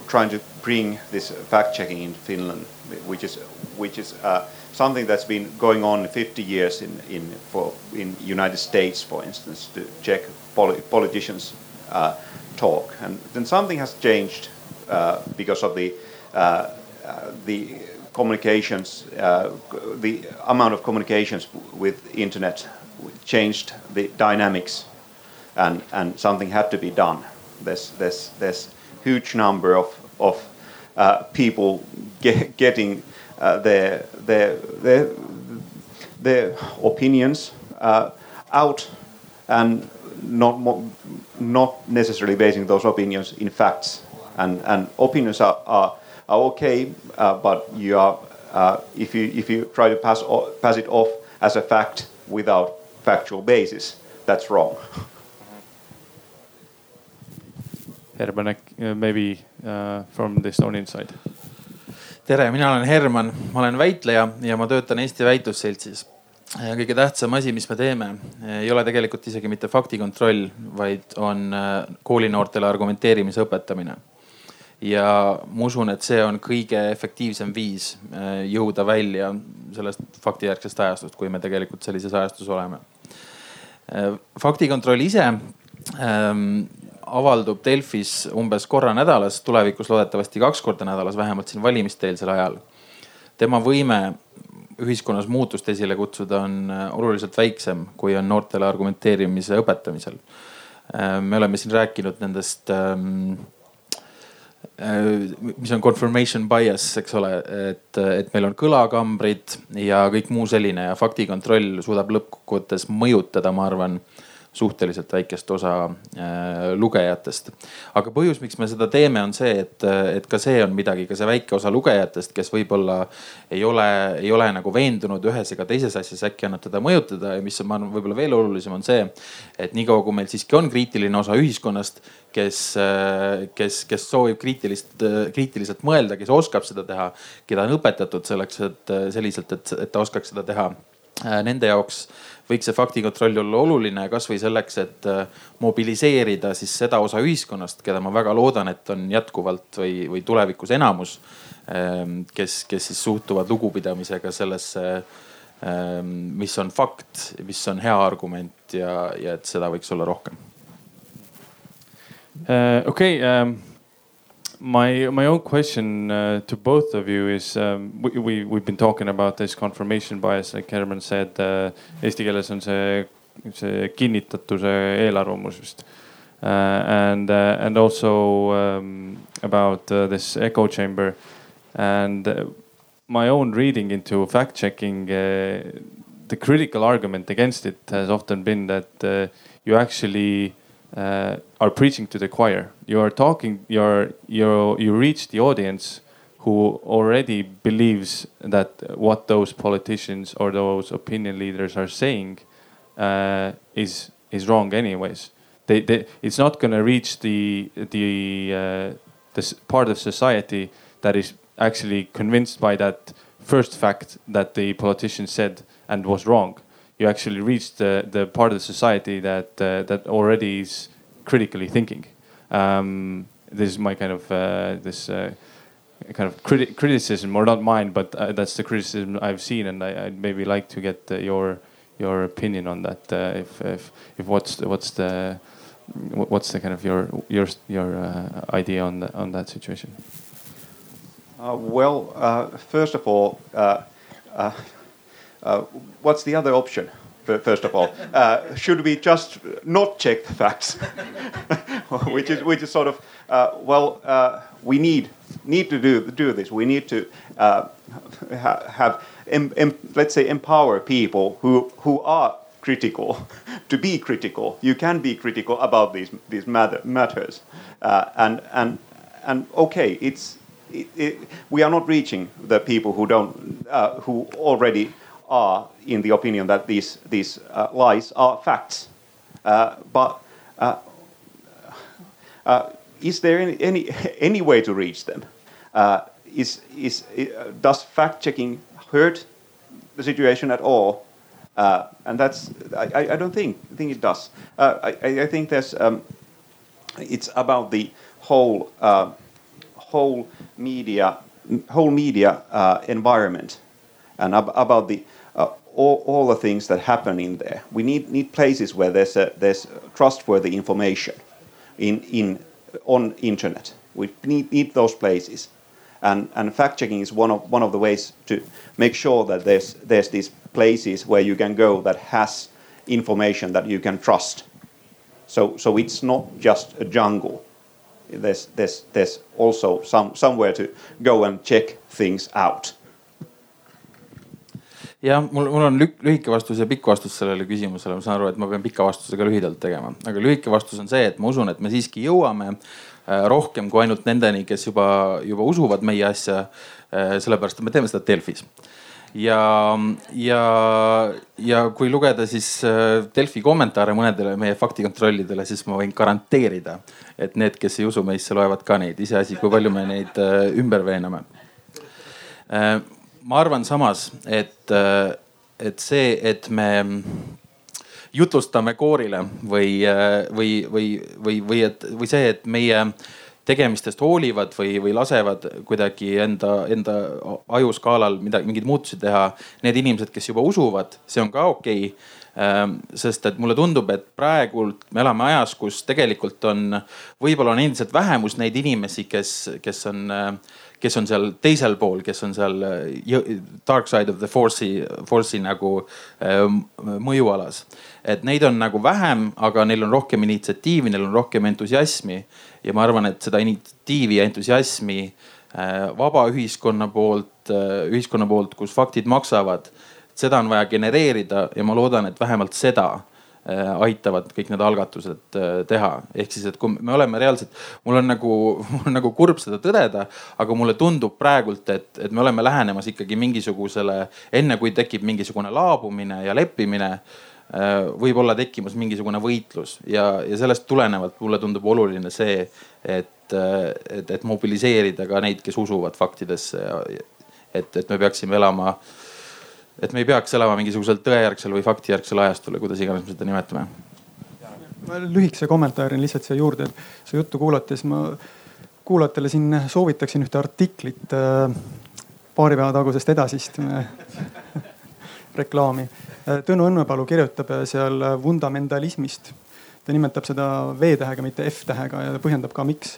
trying to bring this fact-checking in Finland, which is, which is something that's been going on 50 years in, in, for, in United States, for instance, to check politicians' talk. And then something has changed uh, because of the uh, uh, the communications, uh, the amount of communications with internet changed the dynamics, and and something had to be done. There's there's there's huge number of of uh, people get, getting uh, their their their their opinions out and not not necessarily basing those opinions in facts. And, and opinions are, are, are okay, uh, but you are, uh, if, you, if you try to pass, pass it off as a fact without factual basis, that's wrong. Herman, uh, maybe uh, from the Estonian side. tere, mina olen Herman, ma olen väitleja ja ma töötan Eesti Väitlusseltsis kõige tähtsam asi, mis me teeme, ei ole tegelikult isegi mitte faktikontroll, vaid on äh, koolinoortele argumenteerimise õpetamine. ja ma usun, et see on kõige efektiivsem viis äh, jõuda välja sellest faktijärgsest ajastust, kui me tegelikult sellises ajastus oleme. Äh, faktikontroll ise ähm, avaldub Delfis umbes korra nädalas, tulevikus loodetavasti kaks korda nädalas, vähemalt siin valimiste-eelsel ajal. tema võime ühiskonnas muutust esile kutsuda, on äh, oluliselt väiksem, kui on noortele argumenteerimise õpetamisel. Äh, me oleme siin rääkinud nendest ähm, äh, mis on confirmation bias, eks ole, et, et meil on kõlakambrid ja kõik muu selline ja faktikontroll suudab lõppkokkuvõttes mõjutada, ma arvan suhteliselt väikest osa äh, lugejatest. aga põhjus, miks me seda teeme, on see, et, et ka see on midagi, ka see väike osa lugejatest, kes võib-olla ei ole, ei ole nagu veendunud ühes ega teises asjas, äkki annab teda mõjutada ja mis on, ma arvan, võib-olla veel olulisem on see, et niikaua kui meil siiski on kriitiline osa ühiskonnast, kes, kes, kes soovib kriitilist, kriitiliselt mõelda, kes oskab seda teha, keda on õpetatud selleks, et selliselt, et, et ta oskaks seda teha. Nende jaoks võiks see faktikontroll olla oluline kasvõi selleks, et äh, mobiliseerida siis seda osa ühiskonnast, keda ma väga loodan, et on jätkuvalt või, või tulevikus enamus. Ähm, kes, kes siis suhtuvad lugupidamisega sellesse, ähm, mis on fakt, mis on hea argument ja, ja et seda võiks olla rohkem. Uh, okei um my my own question uh, to both of you is um, we, we we've been talking about this confirmation bias, like Herman said uh,. Eesti keeles on see, see kinnitatuse eelarvamus vist uh,. And uh, and also um, about uh, this echo chamber and uh, my own reading into fact checking. the critical argument against it has often been that you actually uh, are preaching to the choir. You are talking, you're, you're, you reach the audience who already believes that what those politicians or those opinion leaders are saying uh, is is wrong anyways. They, they, it's not going to reach the the uh, part of society that is actually convinced by that first fact that the politician said and was wrong you actually reach the, the part of the society that uh, that already is critically thinking. Um, this is my kind of uh, this uh, kind of criti criticism, or not mine, but uh, that's the criticism I've seen, and I, would maybe like to get uh, your your opinion on that. Uh, if, if if what's the, what's the what's the kind of your your your idea on on that situation? Well, first of all, what's the other option? first of all. Uh, should we just not check the facts? which is which is sort of uh, well, uh, we need need to do do this. We need to uh, ha have em, em, let's say empower people who who are critical to be critical. You can be critical about these these matter, matters, uh, and and and okay, it's. It, it, we are not reaching the people who don't, uh, who already are in the opinion that these, these uh, lies are facts. Uh, but uh, uh, is there any, any, any, way to reach them? Uh, is, is, does fact checking hurt the situation at all? and that's, I, I don't think, think it does. I, I think there's, um, it's about the whole, whole media, whole media environment and ab about the all, all the things that happen in there. We need, need places where there's, a, there's trustworthy information in, in, on internet. We need, need those places. And, and fact checking is one of, one of the ways to make sure that there's, there's these places where you can go that has information that you can trust. So, so it's not just a jungle. There's, there's, there's also some, somewhere to go and check things out jah, mul, mul on lühike vastus ja pikk vastus sellele küsimusele, ma saan aru, et ma pean pika vastusega lühidalt tegema, aga lühike vastus on see, et ma usun, et me siiski jõuame äh, rohkem kui ainult nendeni, kes juba, juba usuvad meie asja. Äh, sellepärast, et me teeme seda Delfis. Ja, ja, ja kui lugeda siis äh, Delfi kommentaare mõnedele meie faktikontrollidele, siis ma võin garanteerida, et need, kes ei usu meisse, loevad ka neid, iseasi, kui palju me neid ümber veename ma arvan samas, et, et see, et me jutustame koorile või, või, või, või, või et, või see, et meie tegemistest hoolivad või, või lasevad kuidagi enda, enda ajuskaalal midagi, mingeid muutusi teha. Need inimesed, kes juba usuvad, see on ka okei okay ehm, sest et mulle tundub, et praegult me elame ajas, kus tegelikult on, võib-olla on endiselt vähemus neid inimesi, kes, kes on äh, kes on seal teisel pool, kes on seal äh, dark side of the force'i, force'i nagu äh, mõjualas. et neid on nagu vähem, aga neil on rohkem initsiatiivi, neil on rohkem entusiasmi ja ma arvan, et seda initsiatiivi ja entusiasmi äh, vaba ühiskonna poolt, ühiskonna poolt, kus faktid maksavad, seda on vaja genereerida ja ma loodan, et vähemalt seda aitavad kõik need algatused äh, teha. ehk siis, et kui me oleme reaalselt, mul on nagu, mul on nagu kurb seda tõdeda, aga mulle tundub praegult, et, et me oleme lähenemas ikkagi mingisugusele, enne kui tekib mingisugune laabumine ja leppimine äh, võib olla tekkimas mingisugune võitlus ja, ja sellest tulenevalt mulle tundub oluline see, et, et, et mobiliseerida ka neid, kes usuvad faktidesse et, et me peaksime elama äh, et me ei peaks elama mingisugusel tõejärgsel või faktijärgsel ajastul, kuidas iganes me seda nimetame. lühikese kommentaari lihtsalt siia juurde, et su juttu kuulates ma kuulajatele siin soovitaksin ühte artiklit äh, paari päeva tagusest edasist äh, reklaami. Äh, Tõnu Õnnepalu kirjutab seal fundamentalismist. ta nimetab seda V-tähega, mitte F-tähega ja põhjendab ka, miks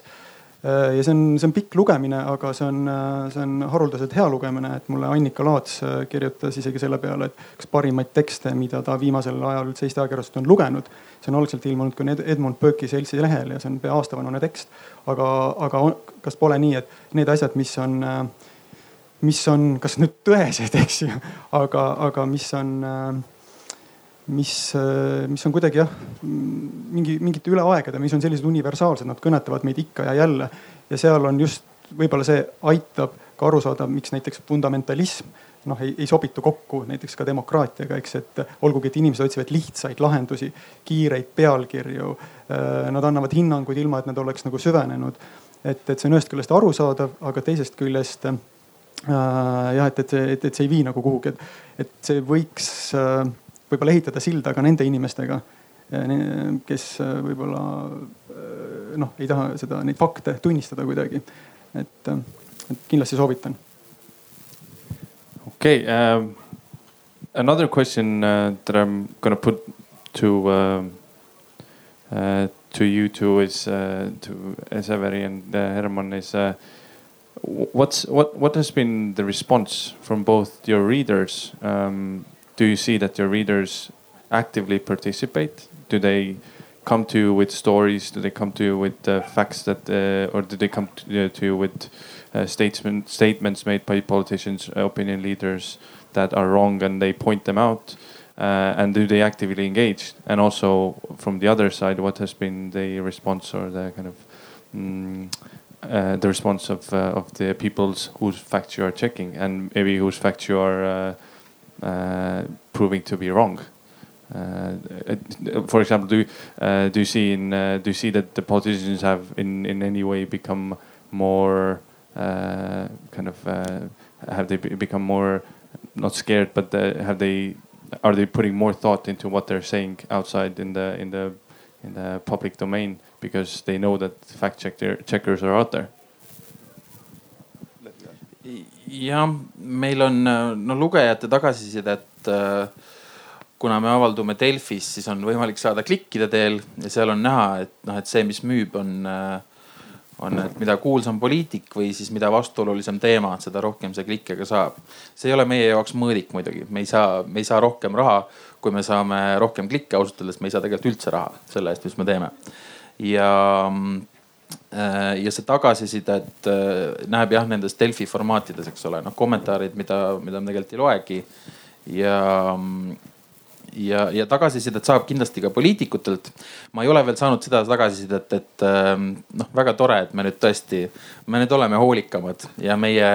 ja see on, see on pikk lugemine, aga see on, äh, see on haruldaselt hea lugemine, et mulle Annika Laats äh, kirjutas isegi selle peale, et üks parimaid tekste, mida ta viimasel ajal üldse Eesti ajakirjandusest on lugenud. see on algselt ilmunud ka Edmund Burke'i seltsi lehel ja see on pea aastavanune tekst. aga, aga kas pole nii, et need asjad, mis on, mis on, kas nüüd tõesed, eks ju, aga, aga mis on mis, mis on kuidagi jah, mingi, mingite üle aegade, mis on sellised universaalsed, nad kõnetavad meid ikka ja jälle. ja seal on just võib-olla see aitab ka aru saada, miks näiteks fundamentalism noh, ei, ei sobitu kokku näiteks ka demokraatiaga, eks, et olgugi, et inimesed otsivad lihtsaid lahendusi, kiireid pealkirju. Äh, nad annavad hinnanguid ilma, et nad oleks nagu süvenenud. et, et see on ühest küljest arusaadav, aga teisest küljest äh, jah, et, et see, et, et see ei vii nagu kuhugi, et, et see võiks äh, võib-olla ehitada silda ka nende inimestega, eh, kes eh, võib-olla eh, noh, ei taha seda, neid fakte tunnistada kuidagi. et et kindlasti soovitan. okei okay, um,, another question uh, that I am gonna put to uh, uh, to you two is uh, to Severi and uh, Herman is uh, what's what what has been the response from both your readers? Um, do you see that your readers actively participate? Do they come to you with stories? Do they come to you with uh, facts that, uh, or do they come to, uh, to you with uh, statement, statements made by politicians, opinion leaders that are wrong, and they point them out? Uh, and do they actively engage? And also from the other side, what has been the response or the kind of mm, uh, the response of uh, of the people's whose facts you are checking, and maybe whose facts you are proving to be wrong? Uh, for example, do uh, do you see in uh, do you see that the politicians have in in any way become more kind of have they become more not scared, but have they are they putting more thought into what they're saying outside in the in the in the public domain because they know that fact checker checkers are out there? Jah, meil on no lugejate tagasisidet äh, kuna me avaldume Delfis, siis on võimalik saada klikkide teel ja seal on näha, et noh, et see, mis müüb, on, äh, on, et mida kuulsam poliitik või siis mida vastuolulisem teema, seda rohkem see klikke ka saab. see ei ole meie jaoks mõõdik muidugi, me ei saa, me ei saa rohkem raha, kui me saame rohkem klikke, ausalt öeldes me ei saa tegelikult üldse raha selle eest, mis me teeme. ja äh, ja see tagasisidet äh, näeb jah nendes Delfi formaatides, eks ole, noh kommentaarid, mida, mida me tegelikult ei loegi. ja ja, ja tagasisidet saab kindlasti ka poliitikutelt. ma ei ole veel saanud seda tagasisidet, et ähm, noh, väga tore, et me nüüd tõesti, me nüüd oleme hoolikamad ja meie,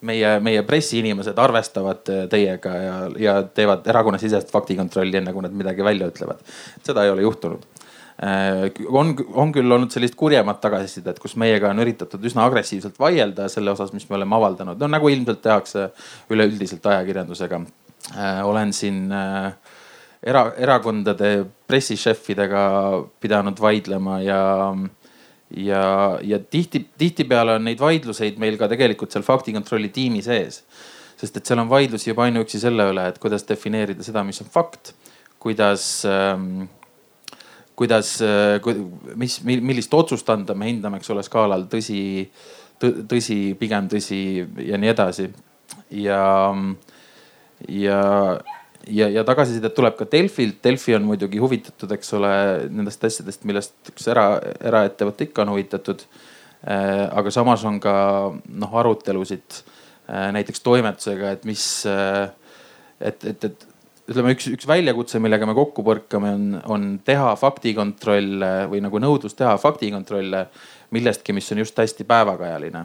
meie, meie pressiinimesed arvestavad äh, teiega ja, ja teevad erakonnasisest faktikontrolli, enne kui nad midagi välja ütlevad. seda ei ole juhtunud äh, on, on küll olnud sellist kurjemat tagasisidet, kus meiega on üritatud üsna agressiivselt vaielda selle osas, mis me oleme avaldanud, no nagu ilmselt tehakse üleüldiselt ajakirjandusega. Äh, olen siin äh, era, erakondade pressišefidega pidanud vaidlema ja, ja, ja tihti, tihtipeale on neid vaidluseid meil ka tegelikult seal faktikontrolli tiimi sees. sest et seal on vaidlusi juba ainuüksi selle üle, et kuidas defineerida seda, mis on fakt, kuidas ähm, kuidas, äh, mis, millist otsust anda, me hindame, eks ole, skaalal tõsi, tõsi, pigem tõsi ja nii edasi. ja, ja, ja, ja tagasisidet tuleb ka Delfilt. Delfi on muidugi huvitatud, eks ole, nendest asjadest, millest üks era, eraettevõte ikka on huvitatud. Äh, aga samas on ka noh arutelusid äh, näiteks toimetusega, et mis, et, et, et ütleme, üks, üks väljakutse, millega me kokku põrkame, on, on teha faktikontrolle või nagu nõudlus teha faktikontrolle millestki, mis on just hästi päevakajaline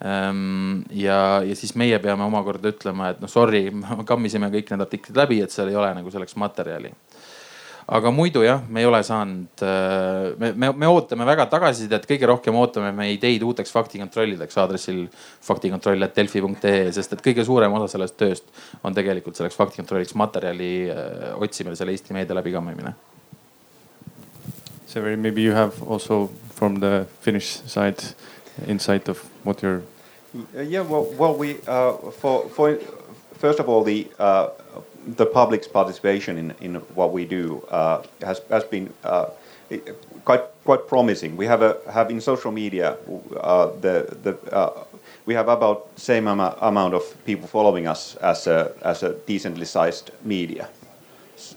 Ehm, ja, ja siis meie peame omakorda ütlema, et noh, sorry, kammisime kõik need artiklid läbi, et seal ei ole nagu selleks materjali. Aga muidu jah, me ei ole saanud, äh, me, me, me ootame väga tagasisidet, kõige rohkem ootame me ideid uuteks faktikontrollideks aadressil faktikontroll.delfi.ee, sest et kõige suurem osa sellest tööst on tegelikult selleks faktikontrolliks materjali äh, otsimine, selle Eesti meedia läbikammimine. Severi, maybe you have also from the Finnish side insight of what you're. Uh, yeah, well, well, we uh, for for first of all the uh, the public's participation in, in what we do uh, has has been uh, quite quite promising. We have a have in social media uh, the the we have about same amount of people following us as a as a decently sized media,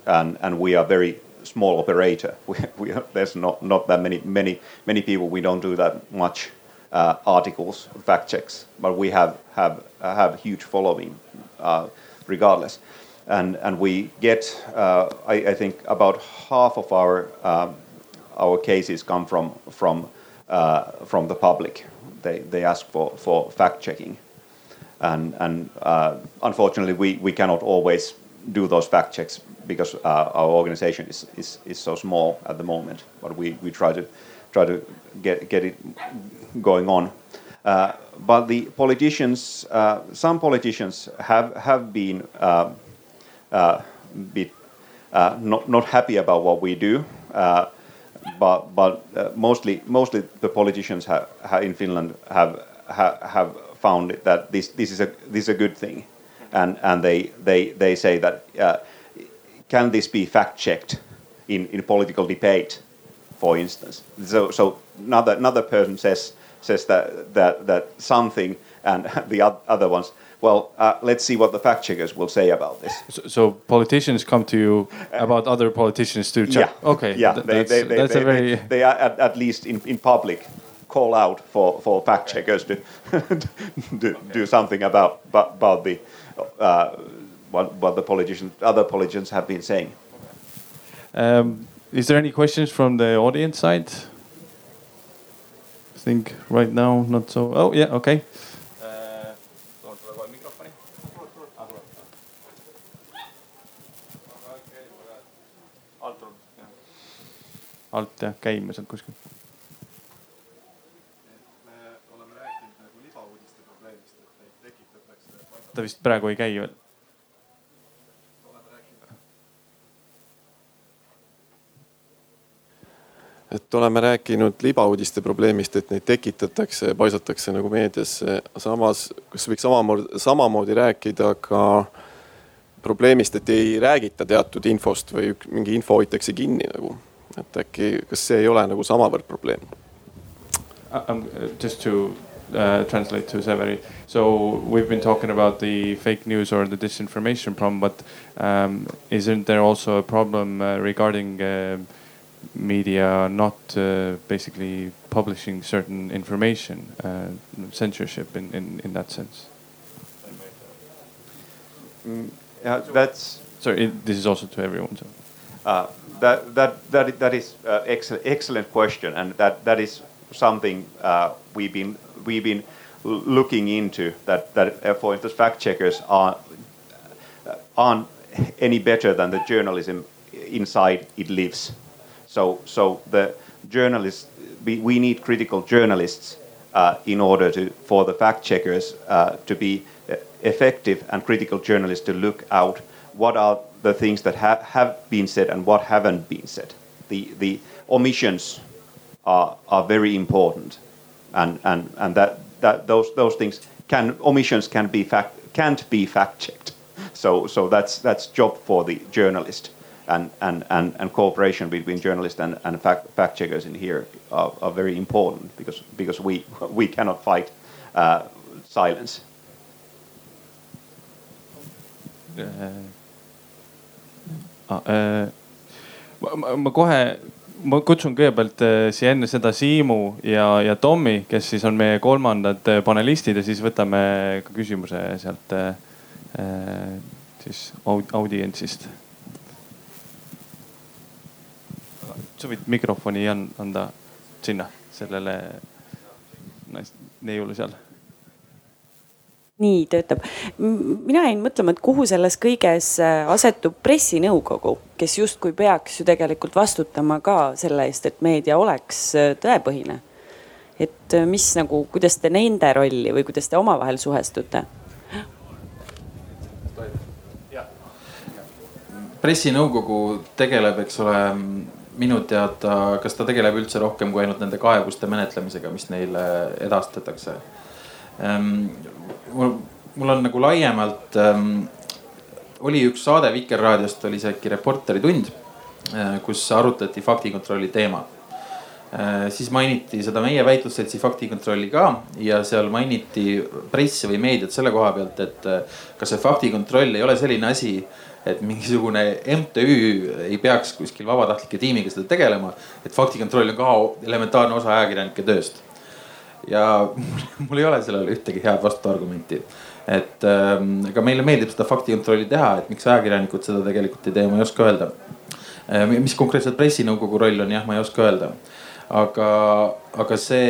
and and we are very small operator. We, we there's not not that many many many people. We don't do that much uh, articles, fact checks, but we have have have huge following uh, regardless, and and we get uh, I, I, think about half of our um, our cases come from from uh, from the public. They they ask for for fact checking, and and uh, unfortunately we we cannot always do those fact checks because uh, our organization is, is is so small at the moment. But we we try to try to get get it going on. Uh, but the politicians, uh, some politicians have have been uh, uh bit uh, not not happy about what we do. Uh, but but mostly mostly the politicians have, have in Finland have ha, have found that this this is a this is a good thing, and and they they they say that uh, can this be fact checked in in political debate, for instance? So so another another person says says that that that something, and the other ones well, uh, let's see what the fact checkers will say about this. So, so politicians come to you about other politicians to check. Yeah. Okay. Yeah. Th- they, that's, they, they, that's they, a very. they, are at, at least in, in public call out for, for fact checkers to do, do something about about the uh, what, what the politicians other politicians have been saying. Um, is there any questions from the audience side? I think right now not so. Oh yeah. Okay. Alt jah, käima sealt kuskil. ta vist praegu ei käi veel. et oleme rääkinud libauudiste probleemist, et neid tekitatakse ja paisatakse nagu meediasse. samas, kas võiks samamoodi, samamoodi rääkida ka probleemist, et ei räägita teatud infost või mingi info hoitakse kinni nagu et äkki, kas see ei ole nagu samavõrd probleem? Um, just to uh, translate to Severi. So we've been talking about the fake news or the disinformation problem, but um, isn't there also a problem uh, regarding uh, media not uh, basically publishing certain information, uh, censorship in, in, in that sense? Mm, yeah, that's. Sorry, it, this is also to everyone. So. Uh, that that that that is uh, excellent excellent question, and that that is something uh, we've been we've been looking into. That that uh, for instance, fact checkers are uh, aren't any better than the journalism inside it lives. So so the journalists we, we need critical journalists uh, in order to for the fact checkers uh, to be effective and critical journalists to look out what are the things that ha have been said and what haven't been said. The, the omissions are, are very important, and, and, and that, that those, those things can omissions can be fact, can't be fact checked. So, so that's that's job for the journalist, and, and, and, and cooperation between journalists and, and fact, fact checkers in here are, are very important because because we we cannot fight uh, silence. Uh Ah, ma, ma kohe, ma kutsun kõigepealt äh, siia enne seda Siimu ja, ja Tommi, kes siis on meie kolmandad äh, panelistid ja siis võtame ka küsimuse sealt äh, siis audientsist. sa võid mikrofoni anda sinna sellele neiule seal nii töötab. mina jäin mõtlema, et kuhu selles kõiges äh, asetub pressinõukogu, kes justkui peaks ju tegelikult vastutama ka selle eest, et meedia oleks äh, tõepõhine. et äh, mis nagu, kuidas te nende rolli või kuidas te omavahel suhestute? pressinõukogu tegeleb, eks ole, minu teada, kas ta tegeleb üldse rohkem kui ainult nende kaebuste menetlemisega, mis neile edastatakse Ehm, mul, on nagu laiemalt ähm,, oli üks saade Vikerraadiost, oli see äkki Reporteri tund, äh, kus arutati faktikontrolli teemat äh,. siis mainiti seda meie väitlusseltsi faktikontrolli ka ja seal mainiti pressi või meediat selle koha pealt, et äh, kas see faktikontroll ei ole selline asi et mingisugune MTÜ ei peaks kuskil vabatahtlike tiimiga seda tegelema, et faktikontroll on ka elementaarne osa ajakirjanike tööst ja mul ei ole sellele ühtegi head vastuargumenti. et ähm, ega meile meeldib seda faktikontrolli teha, et miks ajakirjanikud seda tegelikult ei tee, ma ei oska öelda. Äh, mis konkreetselt pressinõukogu roll on, jah, ma ei oska öelda. aga, aga see,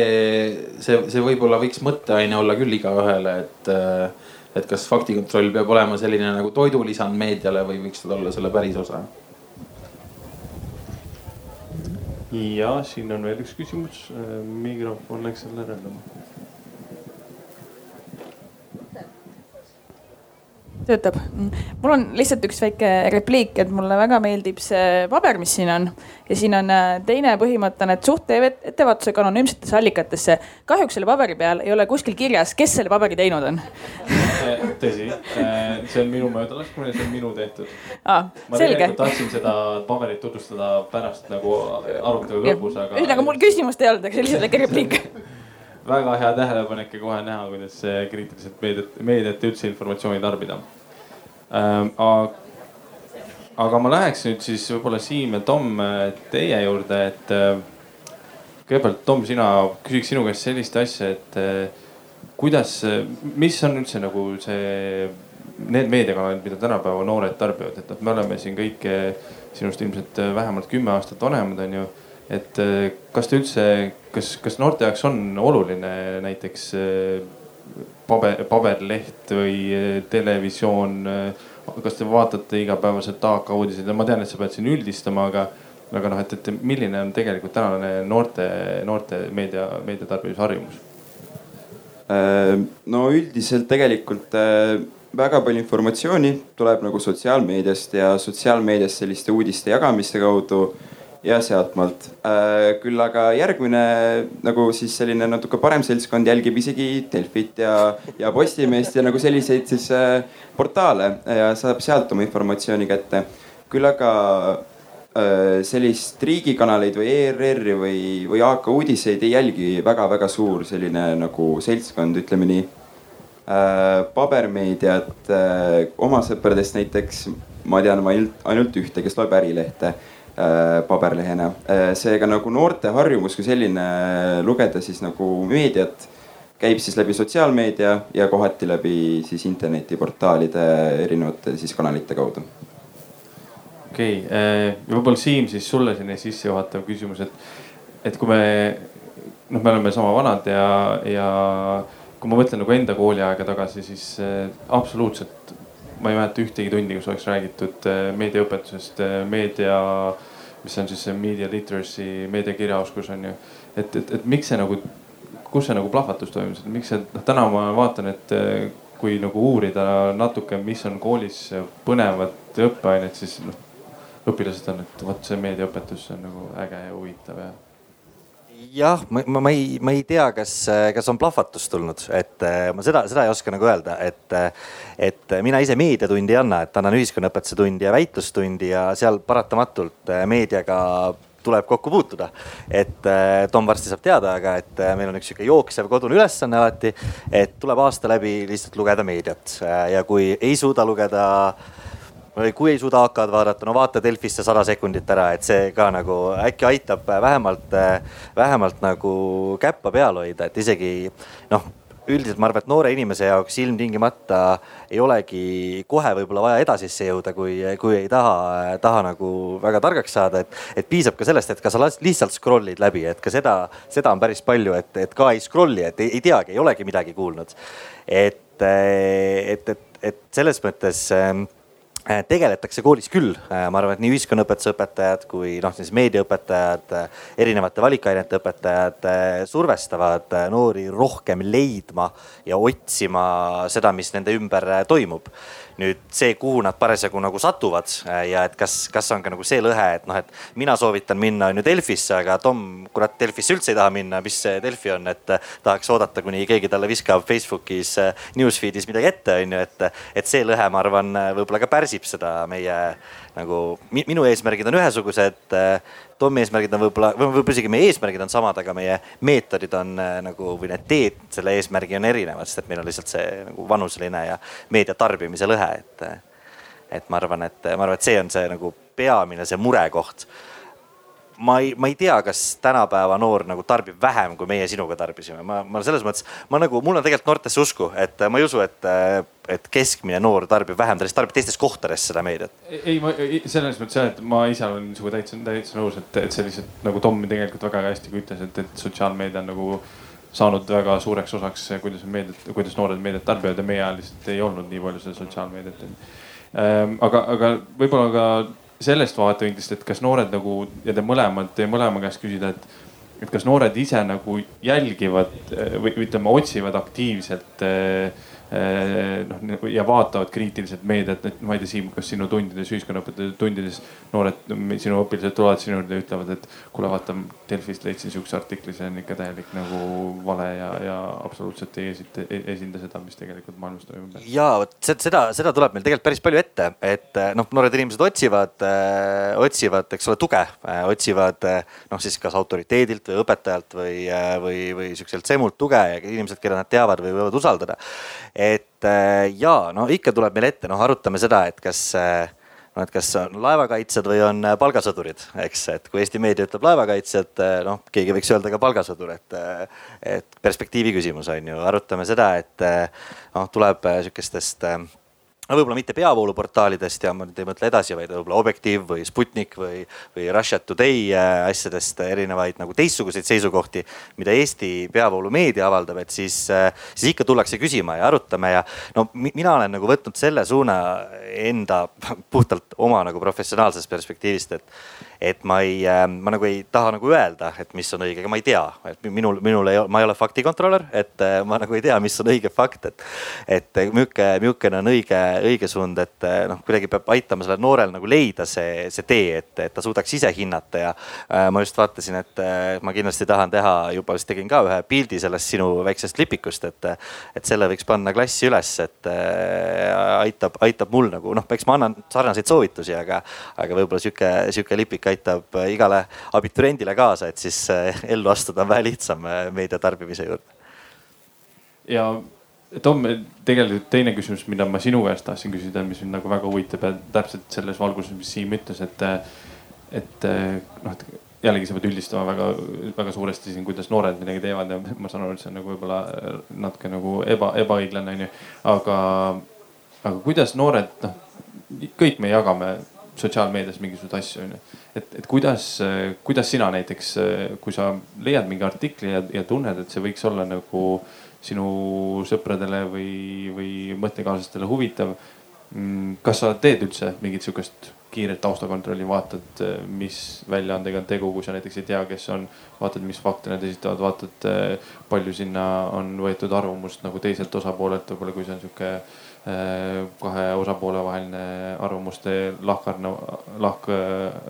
see, see võib-olla võiks mõtteaine olla küll igaühele, et, äh, et kas faktikontroll peab olema selline nagu toidulisand meediale või võiks ta olla selle päris osa ja siin on veel üks küsimus. Äh, mikrofon läks jälle rändama. Töötab. mul on lihtsalt üks väike repliik, et mulle väga meeldib see paber, mis siin on. ja siin on äh, teine põhimõte on, et suhte ettevaatusega anonüümsetesse allikatesse. kahjuks selle paberi peal ei ole kuskil kirjas, kes selle paberi teinud on tõsi, see on minu möödalaskmine, see on minu tehtud ah,. ma selge. tegelikult tahtsin seda paberit tutvustada pärast nagu arutelu lõpus, aga. ühesõnaga mul küsimust ei olnud, aga see oli lihtsalt väike repliik väga hea tähelepanek ja kohe näha, kuidas kriitiliselt meediat, meediat üldse informatsiooni tarbida ähm,. aga ma läheks nüüd siis võib-olla Siim ja Tom teie juurde, et äh, kõigepealt Tom, sina, küsiks sinu käest sellist asja, et äh, kuidas, mis on üldse nagu see, need meediakanalid, mida tänapäeva noored tarbivad, et noh, me oleme siin kõik sinust ilmselt vähemalt kümme aastat vanemad, on ju et äh, kas te üldse, kas, kas noorte jaoks on oluline näiteks äh, paber, paberleht või äh, televisioon? kas te vaatate igapäevaselt AK uudiseid ma tean, et sa pead siin üldistama, aga, aga noh, et, et milline on tegelikult tänane noorte, noorte meedia, meediatarbimisharjumus? no üldiselt tegelikult väga palju informatsiooni tuleb nagu sotsiaalmeediast ja sotsiaalmeedias selliste uudiste jagamiste kaudu ja sealtmaalt. Äh, küll aga järgmine nagu siis selline natuke parem seltskond jälgib isegi Delfit ja, ja Postimeest ja nagu selliseid siis äh, portaale ja saab sealt oma informatsiooni kätte. küll aga äh, sellist riigikanaleid või ERR-i või, või AK uudiseid ei jälgi väga-väga suur selline nagu seltskond, ütleme nii pabermeediat oma sõpradest näiteks ma tean ainult, ainult ühte, kes loeb Ärilehte paberlehena. Äh, seega nagu noorte harjumus kui selline äh, lugeda siis nagu meediat käib siis läbi sotsiaalmeedia ja kohati läbi siis internetiportaalide erinevate siis kanalite kaudu. okei okay., ja võib-olla Siim siis sulle selline sissejuhatav küsimus, et, et kui me noh, me oleme sama vanad ja, ja kui ma mõtlen nagu enda kooliaega tagasi, siis äh, absoluutselt ma ei mäleta ühtegi tundi, kus oleks räägitud äh, meediaõpetusest, äh, meedia, mis on siis see media literacy, meediakirjaoskus on ju. et, et, et miks see nagu, kus see nagu plahvatus toimus, et miks see, noh täna ma vaatan, et äh, kui nagu uurida natuke, mis on koolis põnevad õppeained, siis noh õpilased on, et vot see meediaõpetus on nagu äge ja huvitav ja jah, ma, ma, ma ei, ma ei tea, kas, kas on plahvatus tulnud, et eh, ma seda, seda ei oska nagu öelda, et, et mina ise meediatundi ei anna, et annan ühiskonnaõpetuse tundi ja väitlustundi ja seal paratamatult eh, meediaga tuleb kokku puutuda. et Tom varsti saab teada, aga et meil on üks sihuke jooksev kodune ülesanne alati, et tuleb aasta läbi lihtsalt lugeda meediat ja kui ei suuda lugeda või kui ei suuda AK-d vaadata, no vaata Delfisse sada sekundit ära, et see ka nagu äkki aitab vähemalt, vähemalt nagu käppa peal hoida, et isegi noh üldiselt ma arvan, et noore inimese jaoks ilmtingimata ei olegi kohe võib-olla vaja edasisse jõuda, kui, kui ei taha, taha nagu väga targaks saada, et, et piisab ka sellest, et ka sa lihtsalt scroll'id läbi, et ka seda, seda on päris palju, et, et ka ei scroll'i, et ei, ei teagi, ei olegi midagi kuulnud. et, et, et, et selles mõttes tegeletakse koolis küll, äh, ma arvan, et nii ühiskonnaõpetuse õpetajad kui noh, siis meediaõpetajad, äh, erinevate valikainete õpetajad survestavad noori rohkem leidma ja otsima seda, mis nende ümber toimub nüüd see, kuhu nad parasjagu nagu satuvad äh, ja et kas, kas on ka nagu see lõhe, et noh, et mina soovitan minna on ju Delfisse, aga Tom, kurat Delfisse üldse ei taha minna, mis see Delfi on, et äh, tahaks oodata, kuni keegi talle viskab Facebookis äh, newsfeed'is midagi ette, on ju, et, et see lõhe, ma arvan, võib-olla ka pärsib seda meie nagu minu eesmärgid on ühesugused Tommi eesmärgid on võib-olla, võib-olla isegi meie eesmärgid on samad, aga meie meetodid on äh, nagu või need teed selle eesmärgi on erinevad, sest et meil on lihtsalt see nagu vanuseline ja meedia tarbimise lõhe, et. et ma arvan, et ma arvan, et see on see nagu peamine, see murekoht ma ei, ma ei tea, kas tänapäeva noor nagu tarbib vähem, kui meie sinuga tarbisime, ma, ma selles mõttes, ma nagu, mul on tegelikult noortesse usku, et ma ei usu, et, et keskmine noor tarbib vähem, ta lihtsalt tarbib teistes kohtades seda meediat. ei, ma selles mõttes jah, et ma ise olen sinuga täitsa, täitsa nõus, et, et lihtsalt nagu Tom tegelikult väga hästi ütles, et, et sotsiaalmeedia on nagu saanud väga suureks osaks, kuidas meediat, kuidas noored meediat tarbivad ja meie ajal lihtsalt ei olnud nii palju seda sotsiaalmeediat. Ähm, aga, aga võib-olla ka sellest vaatevinklist, et kas noored nagu ja te mõlemad, teie mõlema käest küsida, et, et kas noored ise nagu jälgivad või ütleme, otsivad aktiivselt eh, noh ja vaatavad kriitiliselt meediat, et ma ei tea, Siim, kas sinu tundides, ühiskonnaõpetaja tundides noored, sinu õpilased tulevad sinu juurde ja ütlevad, et kuule, vaata Delfist leidsin sihukese artikli, see on ikka täielik nagu vale ja, ja absoluutselt ei esita, esinda seda, mis tegelikult maailmas toimub. ja vot seda, seda tuleb meil tegelikult päris palju ette, et noh, noored inimesed otsivad, äh, otsivad, eks ole, tuge, otsivad noh, siis kas autoriteedilt või õpetajalt või, või, või siukselt semult tuge ja inimesed, keda nad teavad või võivad usaldada et äh, ja no ikka tuleb meil ette, noh, arutame seda, et kas noh, et kas on laevakaitsjad või on äh, palgasõdurid, eks, et kui Eesti meedia ütleb laevakaitsjad, noh, keegi võiks öelda ka palgasõdur, et, et perspektiivi küsimus on ju, arutame seda, et noh, tuleb sihukestest võib-olla mitte peavooluportaalidest ja ma nüüd ei mõtle edasi, vaid võib-olla Objektiiv või Sputnik või, või Russia Today äh, asjadest erinevaid nagu teistsuguseid seisukohti, mida Eesti peavoolumeedia avaldab, et siis, äh, siis ikka tullakse küsima ja arutame ja no mina olen nagu võtnud selle suuna enda puhtalt oma nagu professionaalsest perspektiivist, et et ma ei, äh, ma nagu ei taha nagu öelda, et mis on õige, aga ma ei tea, et minul, minul ei, ma ei ole faktikontrolör, et äh, ma nagu ei tea, mis on õige fakt, et. et milline, milline on õige, õige suund, et äh, noh, kuidagi peab aitama sellel noorel nagu leida see, see tee, et, et ta suudaks ise hinnata ja äh, ma just vaatasin, et äh, ma kindlasti tahan teha, juba vist tegin ka ühe pildi sellest sinu väiksest lipikust, et, et selle võiks panna klassi üles, et äh, aitab, aitab mul nagu noh, eks ma annan sarnaseid soovitusi, aga, aga võib-olla sihuke, sihuke lipik aitab äh, igale abituriendile kaasa, et siis äh, ellu astuda on vähe lihtsam äh, meedia tarbimise juurde. ja Tom, tegelikult teine küsimus, mida ma sinu käest tahtsin küsida, mis mind nagu väga huvitab ja täpselt selles valguses, mis Siim ütles, et, et noh, et jällegi sa pead üldistama väga, väga suuresti siin, kuidas noored midagi teevad ja ma saan aru, et see on nagu võib-olla natuke nagu eba, ebaõiglane onju. aga, aga kuidas noored, noh kõik me jagame sotsiaalmeedias mingisuguseid asju onju. et, et kuidas, kuidas sina näiteks, kui sa leiad mingi artikli ja, ja tunned, et see võiks olla nagu sinu sõpradele või, või mõttekaaslastele huvitav. Mm, kas sa teed üldse mingit sihukest kiiret taustakontrolli, vaatad, mis väljaandega on tegu, kui sa näiteks ei tea, kes on. vaatad, mis fakte nad esitavad, vaatad, palju sinna on võetud arvamust nagu teiselt osapoolelt, võib-olla kui see on sihuke kahe osapoole vaheline arvamuste lahkarna, lahk,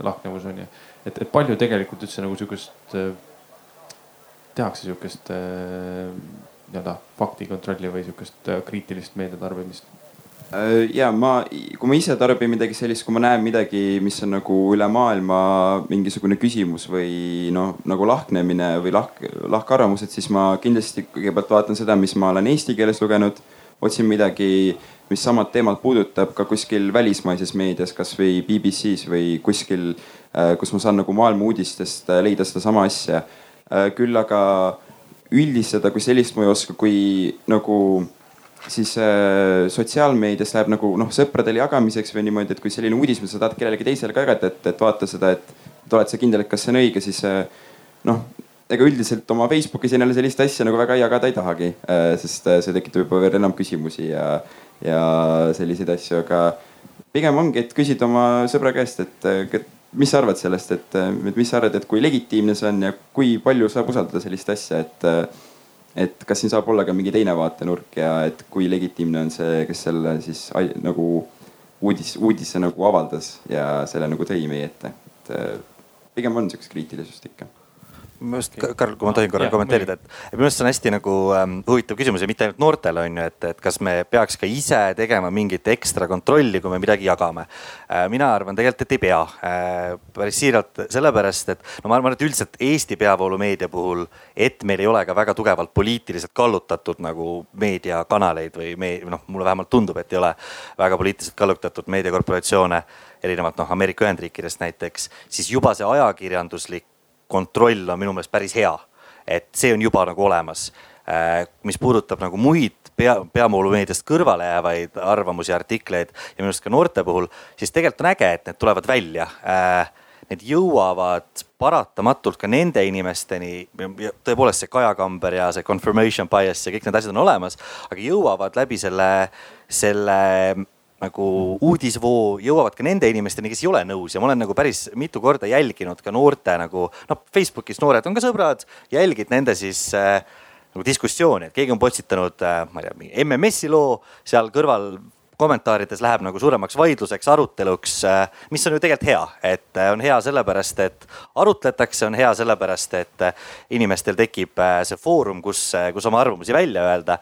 lahknevus on ju. et, et palju tegelikult üldse nagu sihukest, äh, tehakse sihukest äh, nii-öelda faktikontrolli või sihukest kriitilist meediatarbimist? ja ma, kui ma ise tarbin midagi sellist, kui ma näen midagi, mis on nagu üle maailma mingisugune küsimus või noh, nagu lahknemine või lahk, lahkarvamused, siis ma kindlasti kõigepealt vaatan seda, mis ma olen eesti keeles lugenud otsin midagi, mis samad teemad puudutab ka kuskil välismaises meedias, kasvõi BBC-s või kuskil, äh, kus ma saan nagu maailma uudistest äh, leida sedasama asja. Äh, küll aga üldistada kui sellist ma ei oska, kui nagu siis äh, sotsiaalmeedias läheb nagu noh, sõpradele jagamiseks või niimoodi, et kui selline uudis, mida sa tahad kellelegi teisele ka jagada, et, et vaata seda, et oled sa kindel, et kas see on õige, siis äh, noh ega üldiselt oma Facebookis endale sellist asja nagu väga jagada ei tahagi, äh, sest äh, see tekitab juba veel enam küsimusi ja, ja selliseid asju, aga pigem ongi, et küsid oma sõbra käest, et, et mis sa arvad sellest, et, et mis sa arvad, et kui legitiimne see on ja kui palju saab usaldada sellist asja, et, et kas siin saab olla ka mingi teine vaatenurk ja et kui legitiimne on see, kes selle siis nagu uudis, uudise nagu avaldas ja selle nagu tõi meie ette, et pigem on sihukest kriitilisust ikka minu arust, Karl, kui ma tohin korra kommenteerida, et minu arust see on hästi nagu ähm, huvitav küsimus ja mitte ainult noortele on ju, et, et kas me peaks ka ise tegema mingit ekstra kontrolli, kui me midagi jagame äh,. mina arvan tegelikult, et ei pea äh,. päris siiralt sellepärast, et no ma arvan, et üldiselt Eesti peavoolumeedia puhul, et meil ei ole ka väga tugevalt poliitiliselt kallutatud nagu meediakanaleid või me noh, mulle vähemalt tundub, et ei ole väga poliitiliselt kallutatud meediakorporatsioone erinevalt noh Ameerika Ühendriikidest näiteks, siis juba see ajakirjanduslik kontroll on minu meelest päris hea. et see on juba nagu olemas. Äh, mis puudutab nagu muid pea, peavoolumeediast kõrvale jäävaid arvamusi, artikleid ja minu arust ka noorte puhul, siis tegelikult on äge, et need tulevad välja äh, need jõuavad paratamatult ka nende inimesteni, tõepoolest see Kaja Kamber ja see confirmation bias ja kõik need asjad on olemas, aga jõuavad läbi selle, selle nagu uudisvoo jõuavad ka nende inimesteni, kes ei ole nõus. Ja ma olen nagu päris mitu korda jälginud ka noorte nagu noh, Facebookis noored on ka sõbrad, jälgid nende siis äh, nagu diskussiooni, et keegi on postitanud, äh, ma ei tea, mingi MMS-i loo, seal kõrval kommentaarides läheb nagu suuremaks vaidluseks, aruteluks, äh, mis on ju tegelikult hea, et on hea sellepärast, et arutletakse, on hea sellepärast, et inimestel tekib see foorum, kus, kus oma arvamusi välja öelda.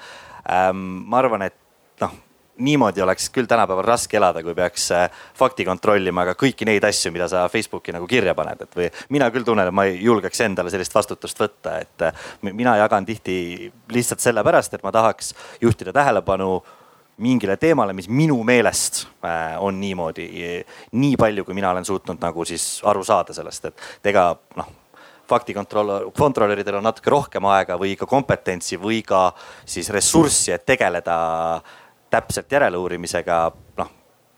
Ähm, ma arvan, et noh niimoodi oleks küll tänapäeval raske elada, kui peaks äh, fakti kontrollima ka kõiki neid asju, mida sa Facebooki nagu kirja paned, et või mina küll tunnen, et ma ei julgeks endale sellist vastutust võtta, et äh, mina jagan tihti lihtsalt sellepärast, et ma tahaks juhtida tähelepanu mingile teemale, mis minu meelest äh, on niimoodi, nii palju, kui mina olen suutnud nagu siis aru saada sellest, et ega noh faktikontroll, kontrolöridel on natuke rohkem aega või ka kompetentsi või ka siis ressurssi, et tegeleda täpselt järeleuurimisega, noh,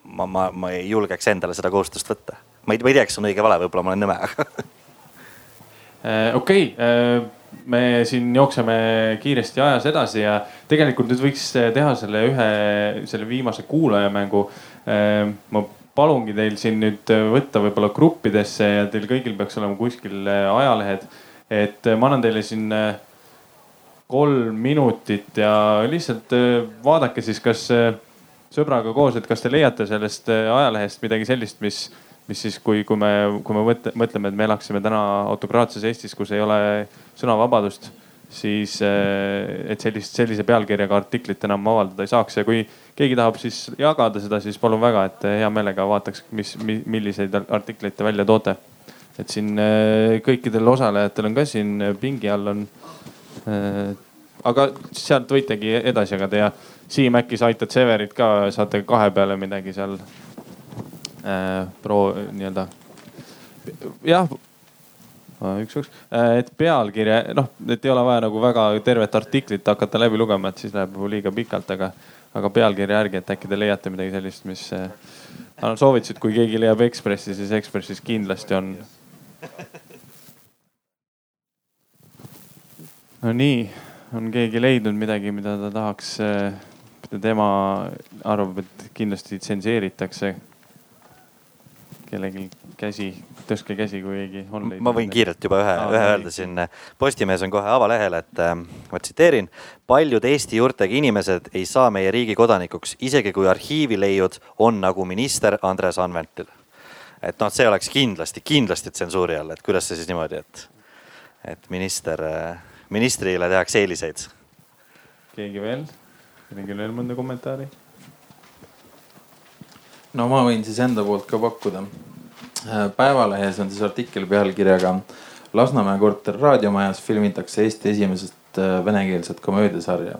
ma, ma, ma ei julgeks endale seda kohustust võtta. ma ei, ma ei tea, kas see on õige vale, võib-olla ma olen nõme, aga äh, okei okay,, äh, me siin jookseme kiiresti ajas edasi ja tegelikult nüüd võiks teha selle ühe, selle viimase kuulajamängu. Äh, ma palungi teil siin nüüd võtta võib-olla gruppidesse ja teil kõigil peaks olema kuskil ajalehed. et ma annan teile siin kolm minutit ja lihtsalt äh, vaadake siis, kas äh, sõbraga koos, et kas te leiate sellest äh, ajalehest midagi sellist, mis, mis siis, kui, kui me, kui me mõtleme, et me elaksime täna autokraatses Eestis, kus ei ole sõnavabadust, siis et sellist, sellise pealkirjaga artiklit enam avaldada ei saaks ja kui keegi tahab siis jagada seda, siis palun väga, et hea meelega vaataks, mis, milliseid artikleid te välja toote. et siin kõikidel osalejatel on ka siin pingi all on aga sealt võitegi edasi jagada ja Siim, äkki sa aitad Severit ka, saate kahe peale midagi seal äh, pro nii-öelda. jah, üks, üks, äh, et pealkirja, noh, et ei ole vaja nagu väga tervet artiklit hakata läbi lugema, et siis läheb liiga pikalt, aga, aga pealkirja järgi, et äkki te leiate midagi sellist, mis. annan soovitused, kui keegi leiab Ekspressi, siis Ekspressis kindlasti on no nii, on keegi leidnud midagi, mida ta tahaks, mida tema arvab, et kindlasti tsenseeritakse? kellelgi käsi, tõstke käsi, kui keegi on leidnud. ma võin kiirelt juba ühe ah,, ühe öelda siin. Postimees on kohe avalehel, et äh, ma tsiteerin. paljud Eesti juurtega inimesed ei saa meie riigi kodanikuks, isegi kui arhiivileiud on nagu minister Andres Anveltil. et noh, see oleks kindlasti, kindlasti tsensuuri all, et kuidas see siis niimoodi, et, et minister äh, ministrile tehakse eeliseid. keegi veel, kellelgi veel mõnda kommentaari? no ma võin siis enda poolt ka pakkuda. Äh, päevalehes on siis artikkel pealkirjaga Lasnamäe korter raadiomajas filmitakse Eesti esimesest äh, venekeelset komöödiasarja.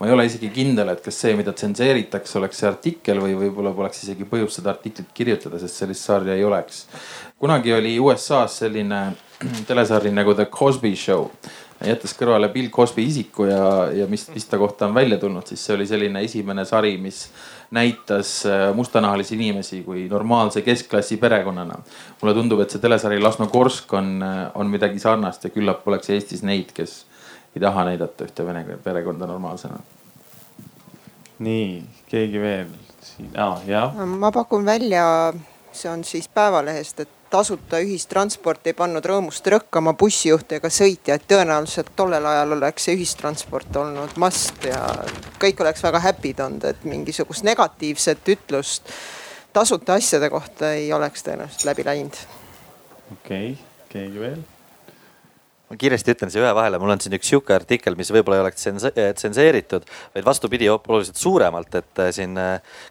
ma ei ole isegi kindel, et kas see, mida tsenseeritakse, oleks see artikkel või võib-olla poleks isegi põhjust seda artiklit kirjutada, sest sellist sarja ei oleks. kunagi oli USA-s selline telesari nagu The Cosby Show jättes kõrvale Bill Cosby isiku ja, ja mis, mis ta kohta on välja tulnud, siis see oli selline esimene sari, mis näitas äh, mustanahalisi inimesi kui normaalse keskklassi perekonnana. mulle tundub, et see telesari Lasnogorsk on, äh, on midagi sarnast ja küllap oleks Eestis neid, kes ei taha näidata ühte vene perekonda normaalsena. nii, keegi veel siin ah,, jah. ma pakun välja, see on siis Päevalehest, et tasuta ühistransport ei pannud rõõmust rõkkama bussijuhte ega sõitjaid. tõenäoliselt tollel ajal oleks see ühistransport olnud must ja kõik oleks väga happy'd olnud, et mingisugust negatiivset ütlust tasuta asjade kohta ei oleks tõenäoliselt läbi läinud. okei okay., keegi veel? ma kiiresti ütlen siia ühe vahele, mul on siin üks sihuke artikkel, mis võib-olla ei oleks tsenseeritud, vaid vastupidi, oluliselt suuremalt, et siin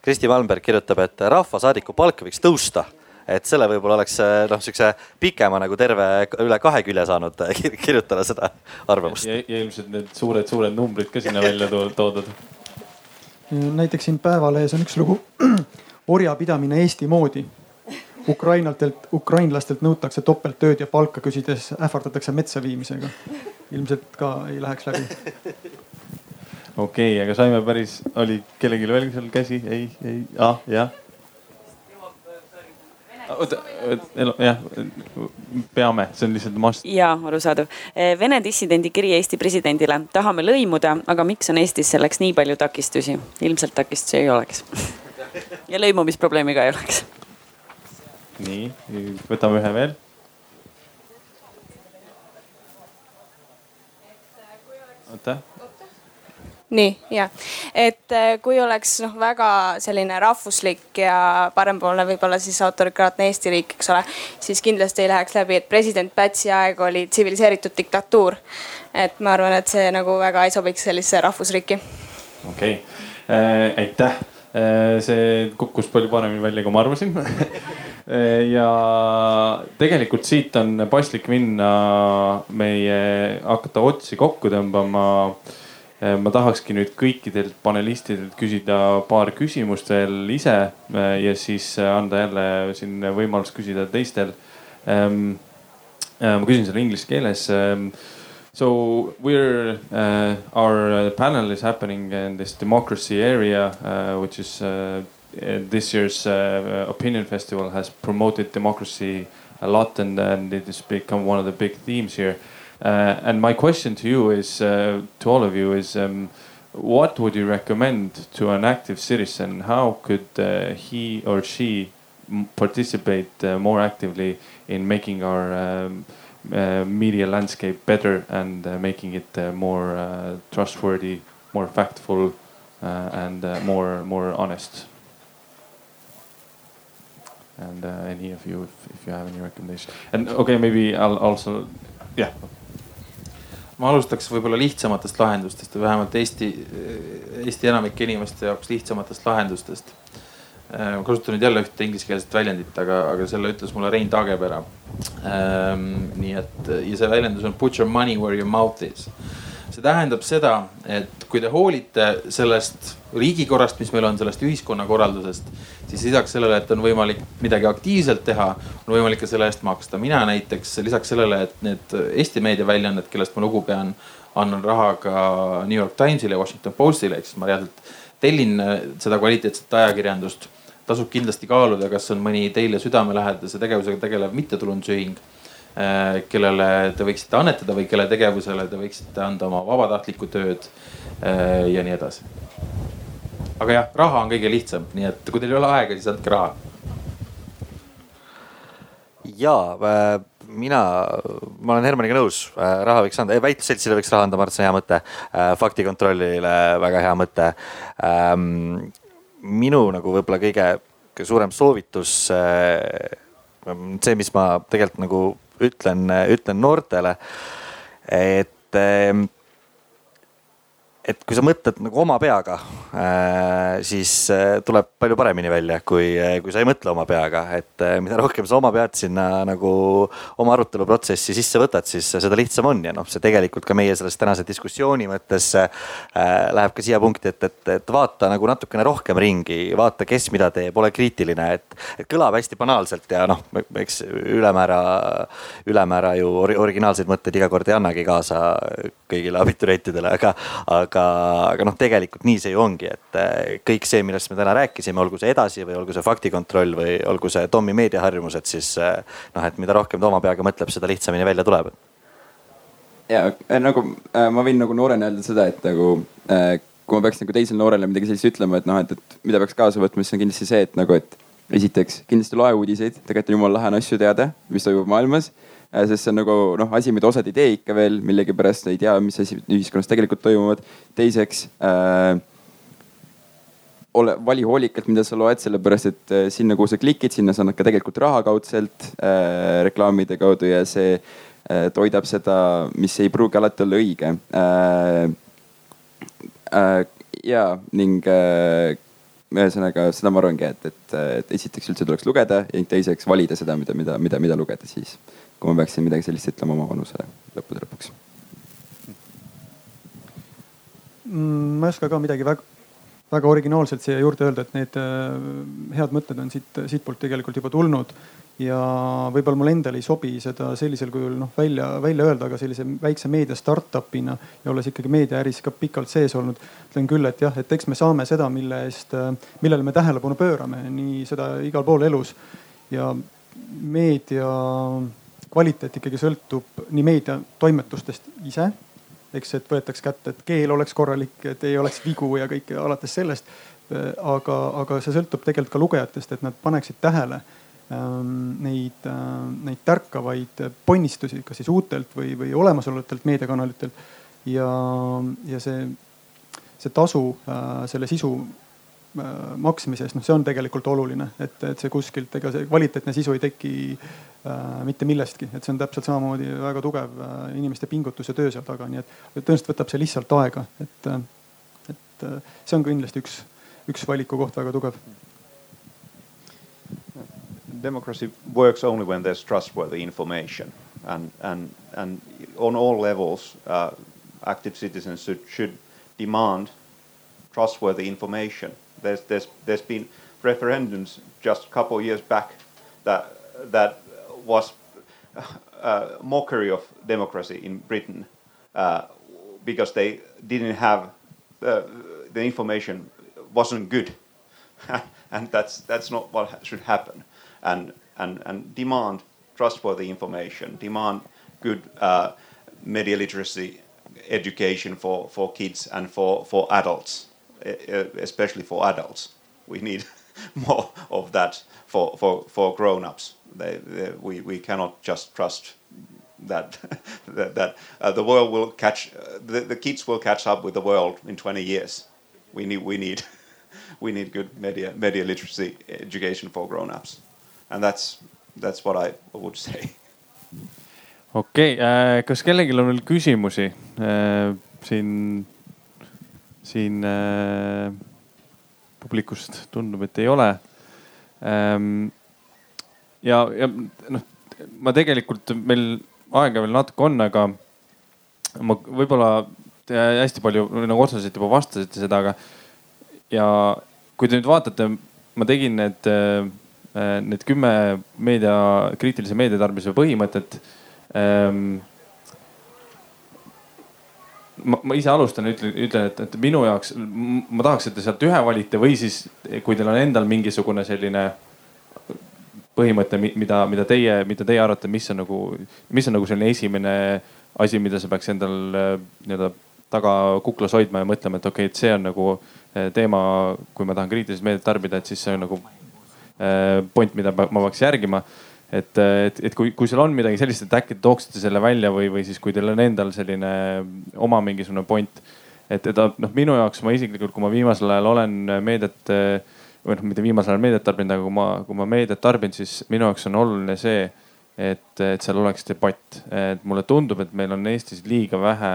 Kristi Malmberg kirjutab, et rahvasaadiku palk võiks tõusta et selle võib-olla oleks eh, noh, sihukese pikema nagu terve üle kahe külje saanud eh, kirjutada seda arvamust. ja, ilmselt need suured-suured numbrid ka sinna välja toodud. näiteks siin Päevalehes on üks lugu orjapidamine Eesti moodi. Ukrainatelt, ukrainlastelt nõutakse topelttööd ja palka küsides ähvardatakse metsa viimisega. ilmselt ka ei läheks läbi. okei okay,, aga saime päris, oli kellelgi veel seal käsi? ei, ei, ah, jah oota, jah, peame, see on lihtsalt must. ja arusaadav. Eh, Vene dissidendi kiri Eesti presidendile, tahame lõimuda, aga miks on Eestis selleks nii palju takistusi? ilmselt takistusi ei oleks. ja lõimumisprobleemi ka ei oleks. nii, võtame ühe veel aitäh nii ja, et äh, kui oleks noh, väga selline rahvuslik ja parempoolne, võib-olla siis autoritaarne Eesti riik, eks ole, siis kindlasti ei läheks läbi, et president Pätsi aeg oli tsiviliseeritud diktatuur. et ma arvan, et see nagu väga ei sobiks sellisesse rahvusriiki. okei okay. äh,, aitäh äh,. see kukkus palju paremini välja, kui ma arvasin ja tegelikult siit on paslik minna meie, hakata otsi kokku tõmbama ma tahakski nüüd kõikidelt panelistidelt küsida paar küsimust veel ise äh, ja siis äh, anda jälle siin võimalus küsida teistel. Ähm, ma küsin selle inglise keeles. Ähm, so we're uh, our panel is happening in this democracy area uh,, which is uh, this year's uh, opinion festival has promoted democracy a lot and, and it has become one of the big themes here. Uh, and my question to you is, uh, to all of you, is um, what would you recommend to an active citizen? How could uh, he or she participate more actively in making our um, uh, media landscape better and uh, making it uh, more trustworthy, more factful, and more more honest. And any of you, if, if you have any recommendations, and okay, maybe I'll also, yeah ma alustaks võib-olla lihtsamatest lahendustest või vähemalt Eesti, Eesti enamike inimeste jaoks lihtsamatest lahendustest. Äh, ma kasutan nüüd jälle ühte inglisekeelset väljendit, aga, aga selle ütles mulle Rein Taagepera. Ähm, nii et ja see väljendus on put your money where your mouth is see tähendab seda, et kui te hoolite sellest riigikorrast, mis meil on, sellest ühiskonnakorraldusest, siis lisaks sellele, et on võimalik midagi aktiivselt teha, on võimalik ka selle eest maksta. mina näiteks lisaks sellele, et need Eesti meediaväljaanded, kellest ma lugu pean, annan raha ka New York Timesile ja Washington Postile, ehk siis ma reaalselt tellin seda kvaliteetset ajakirjandust. tasub kindlasti kaaluda, kas on mõni teile südamelähedase tegevusega tegelev mittetulundusühing Äh, kellele te võiksite annetada või kelle tegevusele te võiksite anda oma vabatahtlikku tööd äh, ja nii edasi. aga jah, raha on kõige lihtsam, nii et kui teil ei ole aega, siis andke raha. ja äh, mina, ma olen Hermaniga nõus, raha võiks anda, väitlusseltsile võiks raha anda, ma arvan, et see on hea mõte. faktikontrollile väga hea mõte. Ähm, minu nagu võib-olla kõige suurem soovitus see, mis ma tegelikult nagu ütlen, ütlen noortele, et et kui sa mõtled nagu oma peaga, äh, siis äh, tuleb palju paremini välja, kui, äh, kui sa ei mõtle oma peaga, et mida rohkem sa oma pead sinna nagu oma aruteluprotsessi sisse võtad, siis seda lihtsam on. Ja noh, see tegelikult ka meie selles tänase diskussiooni mõttes läheb ka siia punkti, et, et, et vaata nagu natukene rohkem ringi, vaata, kes mida teeb, ole kriitiline, et, et kõlab hästi banaalselt ja noh, eks ülemäära, ülemäära ju originaalseid mõtteid iga kord ei annagi kaasa kõigile abiturientidele, aga, aga aga, aga noh, tegelikult nii see ju ongi, et eh, kõik see, millest me täna rääkisime, olgu see edasi või olgu see faktikontroll või olgu see Tommi meediaharjumused, siis eh, noh, et mida rohkem ta oma peaga mõtleb, seda lihtsamini välja tuleb. ja eh, nagu ma võin nagu noorena öelda seda, et nagu kui ma peaks nagu teisele noorele midagi sellist ütlema, et noh, et, et mida peaks kaasa võtma, siis on kindlasti see, et nagu, et esiteks kindlasti loe uudiseid, tegelikult on jumala lahe on asju teada, mis toimub maailmas sest see on nagu noh, asi, mida osad ei tee ikka veel, millegipärast ei tea, mis asi ühiskonnas tegelikult toimuvad. teiseks äh, ole, vali hoolikalt, mida sa loed, sellepärast et äh, sinna, kuhu sa klikid, sinna sa annad ka tegelikult raha kaudselt äh, reklaamide kaudu ja see äh, toidab seda, mis ei pruugi alati olla õige äh,. Äh, ja ning äh, ühesõnaga seda ma arvangi, et, et, et esiteks üldse tuleks lugeda ja teiseks valida seda, mida, mida, mida lugeda siis kui ma peaksin midagi sellist ütlema oma vanusele lõppude lõpuks mm,? ma ei oska ka midagi väga, väga originaalselt siia juurde öelda, et need äh, head mõtted on siit, siitpoolt tegelikult juba tulnud. ja võib-olla mul endal ei sobi seda sellisel kujul noh välja, välja öelda, aga sellise väikse meedia startup'ina ja olles ikkagi meediaäris ka pikalt sees olnud, ütlen küll, et jah, et eks me saame seda, mille eest, äh, millele me tähelepanu pöörame, nii seda igal pool elus ja meedia kvaliteet ikkagi sõltub nii meediatoimetustest ise, eks, et võetaks kätte, et keel oleks korralik, et ei oleks vigu ja kõike alates sellest. aga, aga see sõltub tegelikult ka lugejatest, et nad paneksid tähele ähm, neid äh,, neid tärkavaid ponnistusi, kas siis uutelt või, või olemasolevatelt meediakanalitelt ja, ja see, see tasu selle sisu maksmises, noh, see on tegelikult oluline, et, et see kuskilt, ega see kvaliteetne sisu ei teki äh, mitte millestki, et see on täpselt samamoodi väga tugev äh, inimeste pingutus ja töö seal taga, nii et tõenäoliselt võtab see lihtsalt aega, et, et see on kindlasti üks, üks valikukoht väga tugev. Democracy works only when there's trustworthy information and, and, and on all levels uh, active citizens should, should demand trustworthy information there's, there's, there's been referendums just a couple of years back that, that was a mockery of democracy in Britain uh, because they didn't have uh, the information wasn't good, and that's that's not what should happen. And and and demand trustworthy information, demand good uh, media literacy education for for kids and for for adults especially for adults. We need more of that for, for, for grown-ups. They, they, we, we cannot just trust that that, that uh, the world will catch uh, the, the kids will catch up with the world in 20 years. We need we need we need good media media literacy education for grown-ups, and that's that's what I would say. okay, äh,, kas kellelgi on veel küsimusi äh, siin siin äh, publikust tundub, et ei ole ähm,. ja, ja noh, ma tegelikult meil aega veel natuke on, aga ma võib-olla hästi palju nagu otseselt juba vastasite seda, aga ja kui te nüüd vaatate, ma tegin need, äh, need kümme meedia, kriitilise meediatarbimise põhimõtet ähm, ma, ma ise alustan, ütlen, ütlen, et, et minu jaoks, ma tahaks, et te sealt ühe valite või siis, kui teil on endal mingisugune selline põhimõte, mida, mida teie, mida teie arvate, mis on nagu, mis on nagu selline esimene asi, mida sa peaks endal nii-öelda taga kuklas hoidma ja mõtlema, et okei okay,, et see on nagu eh, teema, kui ma tahan kriitilist meediat tarbida, et siis see on nagu eh, point, mida ma peaks järgima et, et, et kui, kui seal on midagi sellist, et äkki te tooksite selle välja või, või siis kui teil on endal selline oma mingisugune point. et, et noh, minu jaoks ma isiklikult, kui ma viimasel ajal olen meediat või noh, mitte viimasel ajal meediat tarbinud, aga kui ma, kui ma meediat tarbin, siis minu jaoks on oluline see, et, et seal oleks debatt. et mulle tundub, et meil on Eestis liiga vähe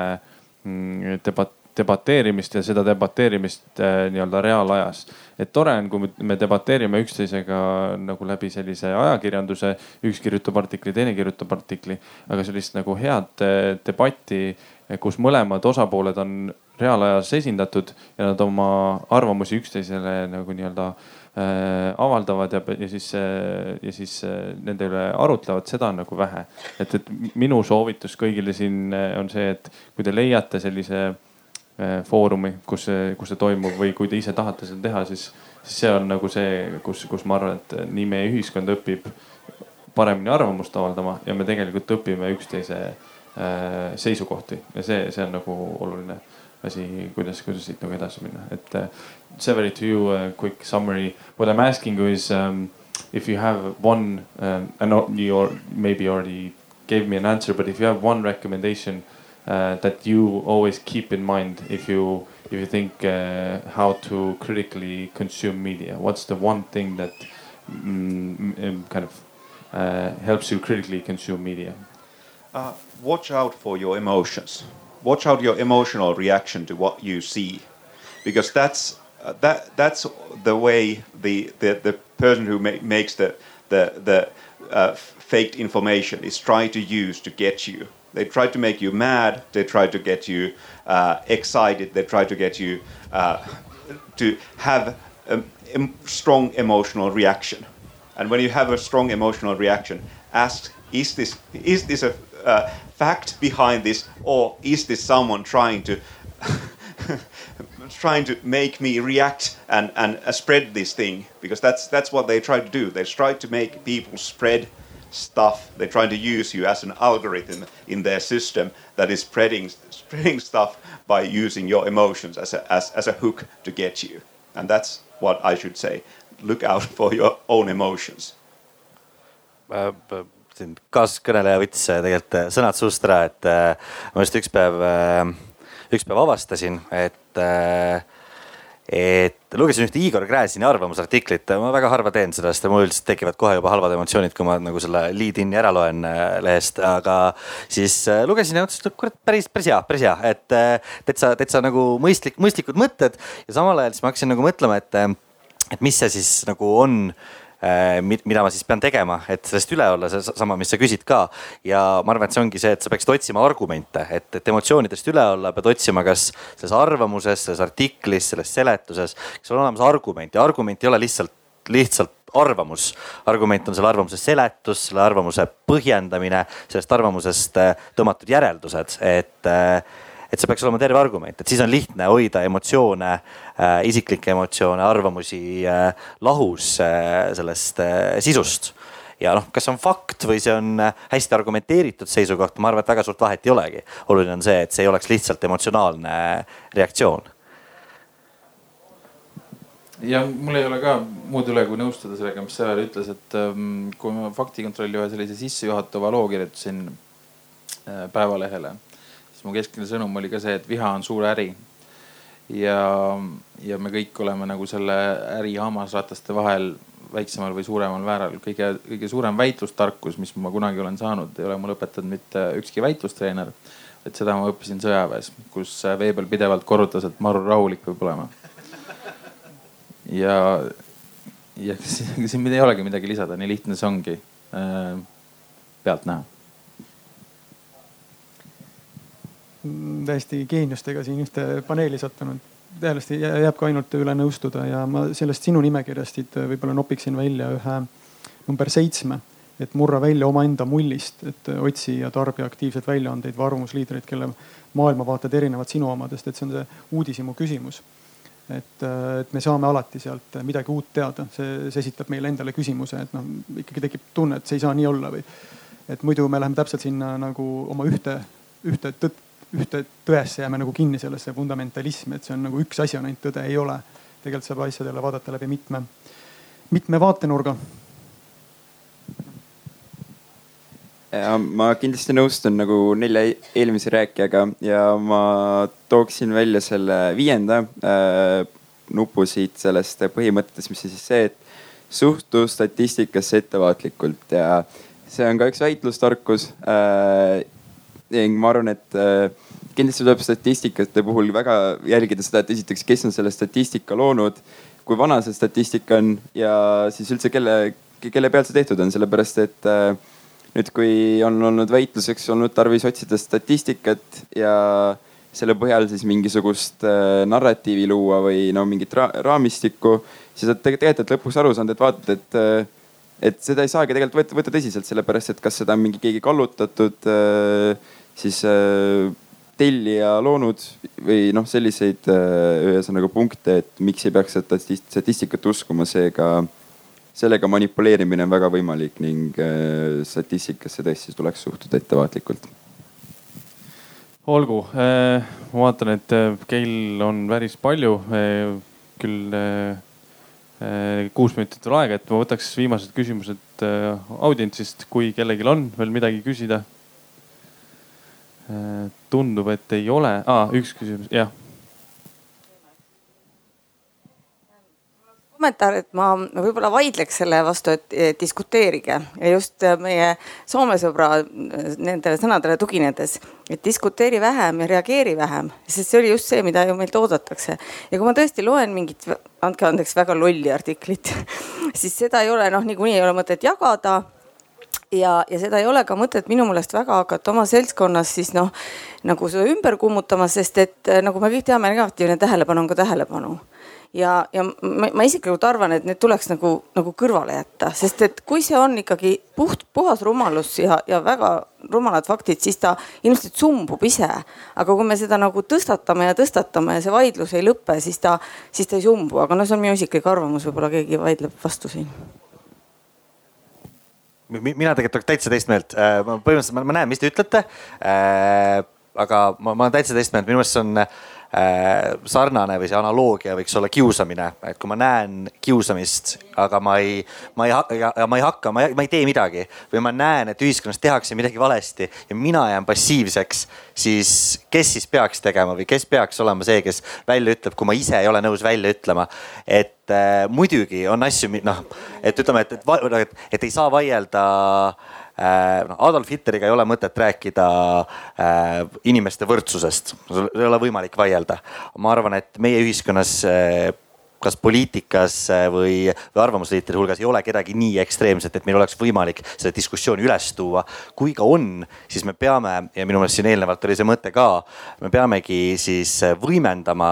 mm, debat-, debateerimist ja seda debateerimist äh, nii-öelda reaalajas. et tore on, kui me debateerime üksteisega nagu läbi sellise ajakirjanduse, üks kirjutab artikli, teine kirjutab artikli, aga sellist nagu head äh, debatti, kus mõlemad osapooled on reaalajas esindatud ja nad oma arvamusi üksteisele nagu nii-öelda äh, avaldavad ja, ja siis ja siis nende üle arutlevad, seda on nagu vähe. et, et minu soovitus kõigile siin on see, et kui te leiate sellise foorumi, kus see, kus see toimub või kui te ise tahate seda teha, siis, siis see on nagu see, kus, kus ma arvan, et nii meie ühiskond õpib paremini arvamust avaldama ja me tegelikult õpime üksteise äh, seisukohti ja see, see on nagu oluline asi, kuidas, kuidas siit nagu edasi minna, et uh, Severi to you a quick summary. What I am asking you is um, if you have one um, and you maybe already gave me an answer, but if you have one recommendation uh, that you always keep in mind if you if you think uh, how to critically consume media? What's the one thing that mm, mm kind of uh, helps you critically consume media? Uh, watch out for your emotions. Watch out your emotional reaction to what you see, because that's uh, that that's the way the the, the person who ma makes the the the uh, faked information is trying to use to get you they try to make you mad. They try to get you uh, excited. They try to get you uh, to have a, strong emotional reaction. And when you have a strong emotional reaction, ask: Is this is this a uh, fact behind this, or is this someone trying to trying to make me react and and uh, spread this thing? Because that's that's what they try to do. They try to make people spread stuff. They're trying to use you as an algorithm in their system that is spreading spreading stuff by using your emotions as a, as, as a hook to get you. And that's what I should say. Look out for your own emotions. Äh, äh, siin kaaskõneleja võttis äh, tegelikult sõnad suust ära, et ma just üks päev üks päev avastasin, et äh, et lugesin ühte Igor Gräzini arvamusartiklit, ma väga harva teen seda, sest mul üldiselt tekivad kohe juba halvad emotsioonid, kui ma nagu selle lead-in'i ära loen äh, lehest, aga siis äh, lugesin ja mõtlesin, et kurat, päris, päris hea, päris hea, et äh, täitsa, täitsa nagu mõistlik, mõistlikud mõtted. Ja samal ajal siis ma hakkasin nagu mõtlema, et, et mis see siis nagu on mida ma siis pean tegema, et sellest üle olla, seesama, mis sa küsid ka. ja ma arvan, et see ongi see, et sa peaksid otsima argumente, et, et emotsioonidest üle olla, pead otsima, kas selles arvamuses, selles artiklis, selles seletuses, kas on olemas argument ja argument ei ole lihtsalt, lihtsalt arvamus. argument on selle arvamuse seletus, selle arvamuse põhjendamine, sellest arvamusest äh, tõmmatud järeldused, et äh, et see peaks olema terve argument, et siis on lihtne hoida emotsioone äh,, isiklikke emotsioone, arvamusi äh, lahus äh, sellest äh, sisust ja noh, kas on fakt või see on äh, hästi argumenteeritud seisukoht, ma arvan, et väga suurt vahet ei olegi. oluline on see, et see ei oleks lihtsalt emotsionaalne reaktsioon. ja mul ei ole ka muud üle kui nõustuda sellega, mis Sõer ütles, et ähm, kui ma faktikontrolli ühe sellise sissejuhatava loo kirjutasin äh, Päevalehele siis mu keskne sõnum oli ka see, et viha on suur äri. ja, ja me kõik oleme nagu selle äri hammasrataste vahel väiksemal või suuremal määral. kõige, kõige suurem väitlustarkus, mis ma kunagi olen saanud, ei ole mulle õpetanud mitte ükski väitlustreener. et seda ma õppisin sõjaväes, kus vee peal pidevalt korrutas, et maru rahulik peab olema. ja, ja siin ei olegi midagi lisada, nii lihtne see ongi äh, pealtnäha täiesti geeniustega siin ühte paneeli sattunud. täiesti jääb ka ainult üle nõustuda ja ma sellest sinu nimekirjast siit võib-olla nopiksin välja ühe number seitsme. et murra välja omaenda mullist, et otsi ja tarbi aktiivseid väljaandeid või arvamusliidreid, kelle maailmavaated erinevad sinu omadest, et see on see uudishimu küsimus et, et me saame alati sealt midagi uut teada, see, see esitab meile endale küsimuse, et noh, ikkagi tekib tunne, et see ei saa nii olla või. et muidu me läheme täpselt sinna nagu oma ühte, ühte tõtt ühte tõesse jääme nagu kinni sellesse fundamentalismi, et see on nagu üks asi on ainult tõde, ei ole. tegelikult saab asjadele vaadata läbi mitme, mitme vaatenurga. ja ma kindlasti nõustun nagu nelja eelmise rääkijaga ja ma tooksin välja selle viienda äh, nupu siit sellest põhimõttest, mis on siis see, et suhtu statistikasse ettevaatlikult ja see on ka üks väitlustarkus äh, ning ma arvan, et äh, kindlasti tuleb statistikate puhul väga jälgida seda, et esiteks, kes on selle statistika loonud, kui vana see statistika on ja siis üldse kelle, kelle pealt see tehtud on, sellepärast et äh, nüüd, kui on olnud väitluseks olnud tarvis otsida statistikat ja selle põhjal siis mingisugust äh, narratiivi luua või no mingit ra raamistikku, siis oled tegelikult lõpuks aru saanud, et vaatad, et et seda ei saagi tegelikult võtta, võtta tõsiselt, sellepärast et kas seda on mingi keegi kallutatud äh, siis äh, tellija loonud või noh, selliseid äh, ühesõnaga punkte, et miks ei peaks statistikat uskuma, seega sellega manipuleerimine on väga võimalik ning statistikasse tõesti tuleks suhtuda ettevaatlikult. olgu, ma vaatan, et kell on päris palju, küll kuus minutit on aega, et ma võtaks viimased küsimused audientsist, kui kellelgi on veel midagi küsida Äh, tundub, et ei ole ah,, üks küsimus, jah. Kommentaar, et ma võib-olla vaidleks selle vastu, et diskuteerige. Ja just meie Soome sõbra nendele sõnadele tuginedes, et diskuteeri vähem ja reageeri vähem, sest see oli just see, mida ju meilt oodatakse. ja kui ma tõesti loen mingit, andke andeks, väga lolli artiklit, siis seda ei ole noh, niikuinii ei ole mõtet jagada. Ja, ja seda ei ole ka mõtet minu meelest väga hakata oma seltskonnas siis noh, nagu seda ümber kummutama, sest et eh, nagu me kõik teame, negatiivne tähelepanu on ka tähelepanu ja, ja ma, ma isiklikult arvan, et need tuleks nagu, nagu kõrvale jätta, sest et kui see on ikkagi puht, puhas rumalus ja, ja väga rumalad faktid, siis ta ilmselt sumbub ise. aga kui me seda nagu tõstatame ja tõstatame ja see vaidlus ei lõpe, siis ta, siis ta ei sumbu, aga no see on minu isiklik arvamus, võib-olla keegi vaidleb vastu siin mina tegelikult olen täitsa teist meelt, äh, ma põhimõtteliselt ma, ma näen, mis te ütlete äh,. aga ma, ma olen täitsa teist meelt, minu meelest see on äh, sarnane või see analoogia võiks olla kiusamine, et kui ma näen kiusamist, aga ma ei, ma ei, ma ei hakka, ma ei, ma ei tee midagi või ma näen, et ühiskonnas tehakse midagi valesti ja mina jään passiivseks, siis kes siis peaks tegema või kes peaks olema see, kes välja ütleb, kui ma ise ei ole nõus välja ütlema. et äh, muidugi on asju, noh, et ütleme, et, et, et, et ei saa vaielda äh, noh, Adolf Hitleriga ei ole mõtet rääkida äh, inimeste võrdsusest, ei ole võimalik vaielda. ma arvan, et meie ühiskonnas äh, kas poliitikas äh, või, või arvamusliitide hulgas ei ole kedagi nii ekstreemset, et meil oleks võimalik seda diskussiooni üles tuua. kui ka on, siis me peame ja minu meelest siin eelnevalt oli see mõte ka, me peamegi siis võimendama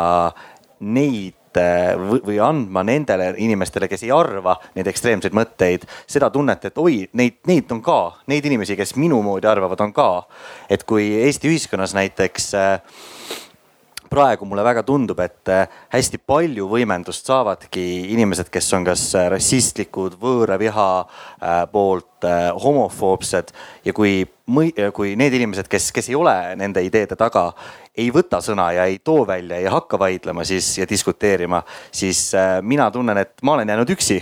neid äh, või andma nendele inimestele, kes ei arva neid ekstreemseid mõtteid, seda tunnet, et oi, neid, neid on ka, neid inimesi, kes minu moodi arvavad, on ka. et kui Eesti ühiskonnas näiteks äh, praegu mulle väga tundub, et äh, hästi palju võimendust saavadki inimesed, kes on kas äh, rassistlikud, võõraviha äh, poolt, homofoobsed. Ja kui, kui need inimesed, kes, kes ei ole nende ideede taga, ei võta sõna ja ei too välja, ei hakka vaidlema siis ja diskuteerima, siis mina tunnen, et ma olen jäänud üksi,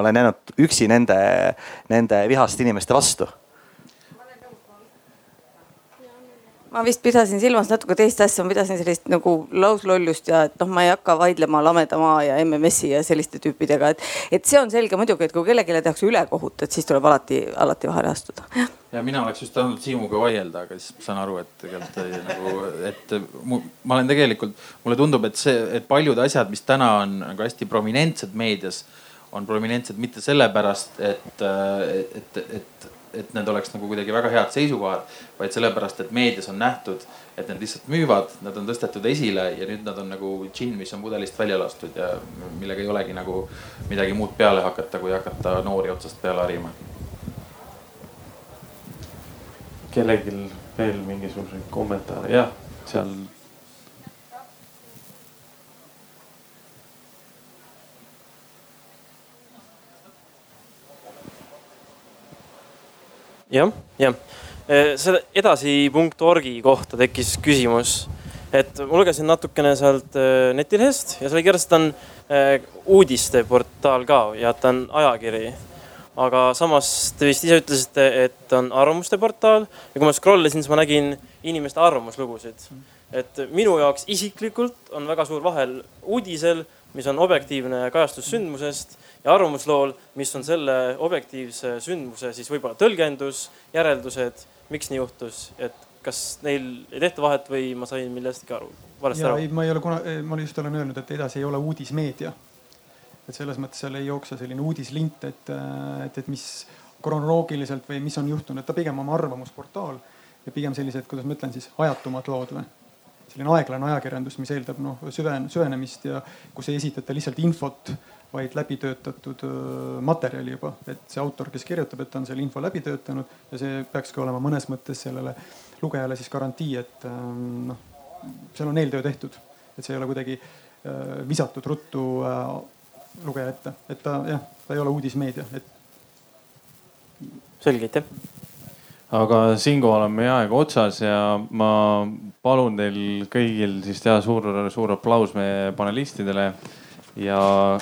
olen jäänud üksi nende, nende vihaste inimeste vastu ma vist pidasin silmas natuke teist asja, ma pidasin sellist nagu lauslollust ja et noh, ma ei hakka vaidlema Lameda maa ja MMS-i ja selliste tüüpidega, et, et see on selge muidugi, et kui kellelegi tehakse ülekohut, et siis tuleb alati, alati vahele astuda. ja mina oleks just tahtnud Siimuga vaielda, aga siis saan aru, et tegelikult nagu, et mu, ma olen tegelikult, mulle tundub, et see, et paljud asjad, mis täna on nagu hästi prominentsed meedias, on prominentsed mitte sellepärast, et, et, et, et et need oleks nagu kuidagi väga head seisukohad, vaid sellepärast, et meedias on nähtud, et need lihtsalt müüvad, nad on tõstetud esile ja nüüd nad on nagu džinn, mis on pudelist välja lastud ja millega ei olegi nagu midagi muud peale hakata, kui hakata noori otsast peale harima. kellelgi veel mingisuguseid kommentaare, jah, seal jah, jah. Äh, selle edasi.org-i kohta tekkis küsimus, et ma lugesin natukene sealt äh, netilehest ja kirjas, et on äh, uudisteportaal ka ja et on ajakiri. aga samas te vist ise ütlesite, et on arvamuste portaal ja kui ma scroll isin, siis ma nägin inimeste arvamuslugusid. et minu jaoks isiklikult on väga suur vahel uudisel, mis on objektiivne kajastus sündmusest ja arvamuslool, mis on selle objektiivse sündmuse siis võib-olla tõlgendus, järeldused, miks nii juhtus, et kas neil ei tehta vahet või ma sain millestki aru, valesti aru? ei, ma ei ole kuna, ma just olen öelnud, et edasi ei ole uudismeedia. et selles mõttes seal ei jookse selline uudislint, et, et, et mis kronoloogiliselt või mis on juhtunud, ta pigem on arvamusportaal ja pigem sellised, kuidas ma ütlen siis, ajatumad lood või selline aeglane ajakirjandus, mis eeldab noh süven-, süvenemist ja kus ei esitata lihtsalt infot vaid läbitöötatud materjali juba, et see autor, kes kirjutab, et ta on selle info läbi töötanud ja see peakski olema mõnes mõttes sellele lugejale siis garantii, et noh, seal on eeltöö tehtud, et see ei ole kuidagi visatud ruttu lugeja ette, et ta jah, ta ei ole uudismeedia, et. selge, aitäh aga siinkohal on meie aeg otsas ja ma palun teil kõigil siis teha suur, suur aplaus meie panelistidele ja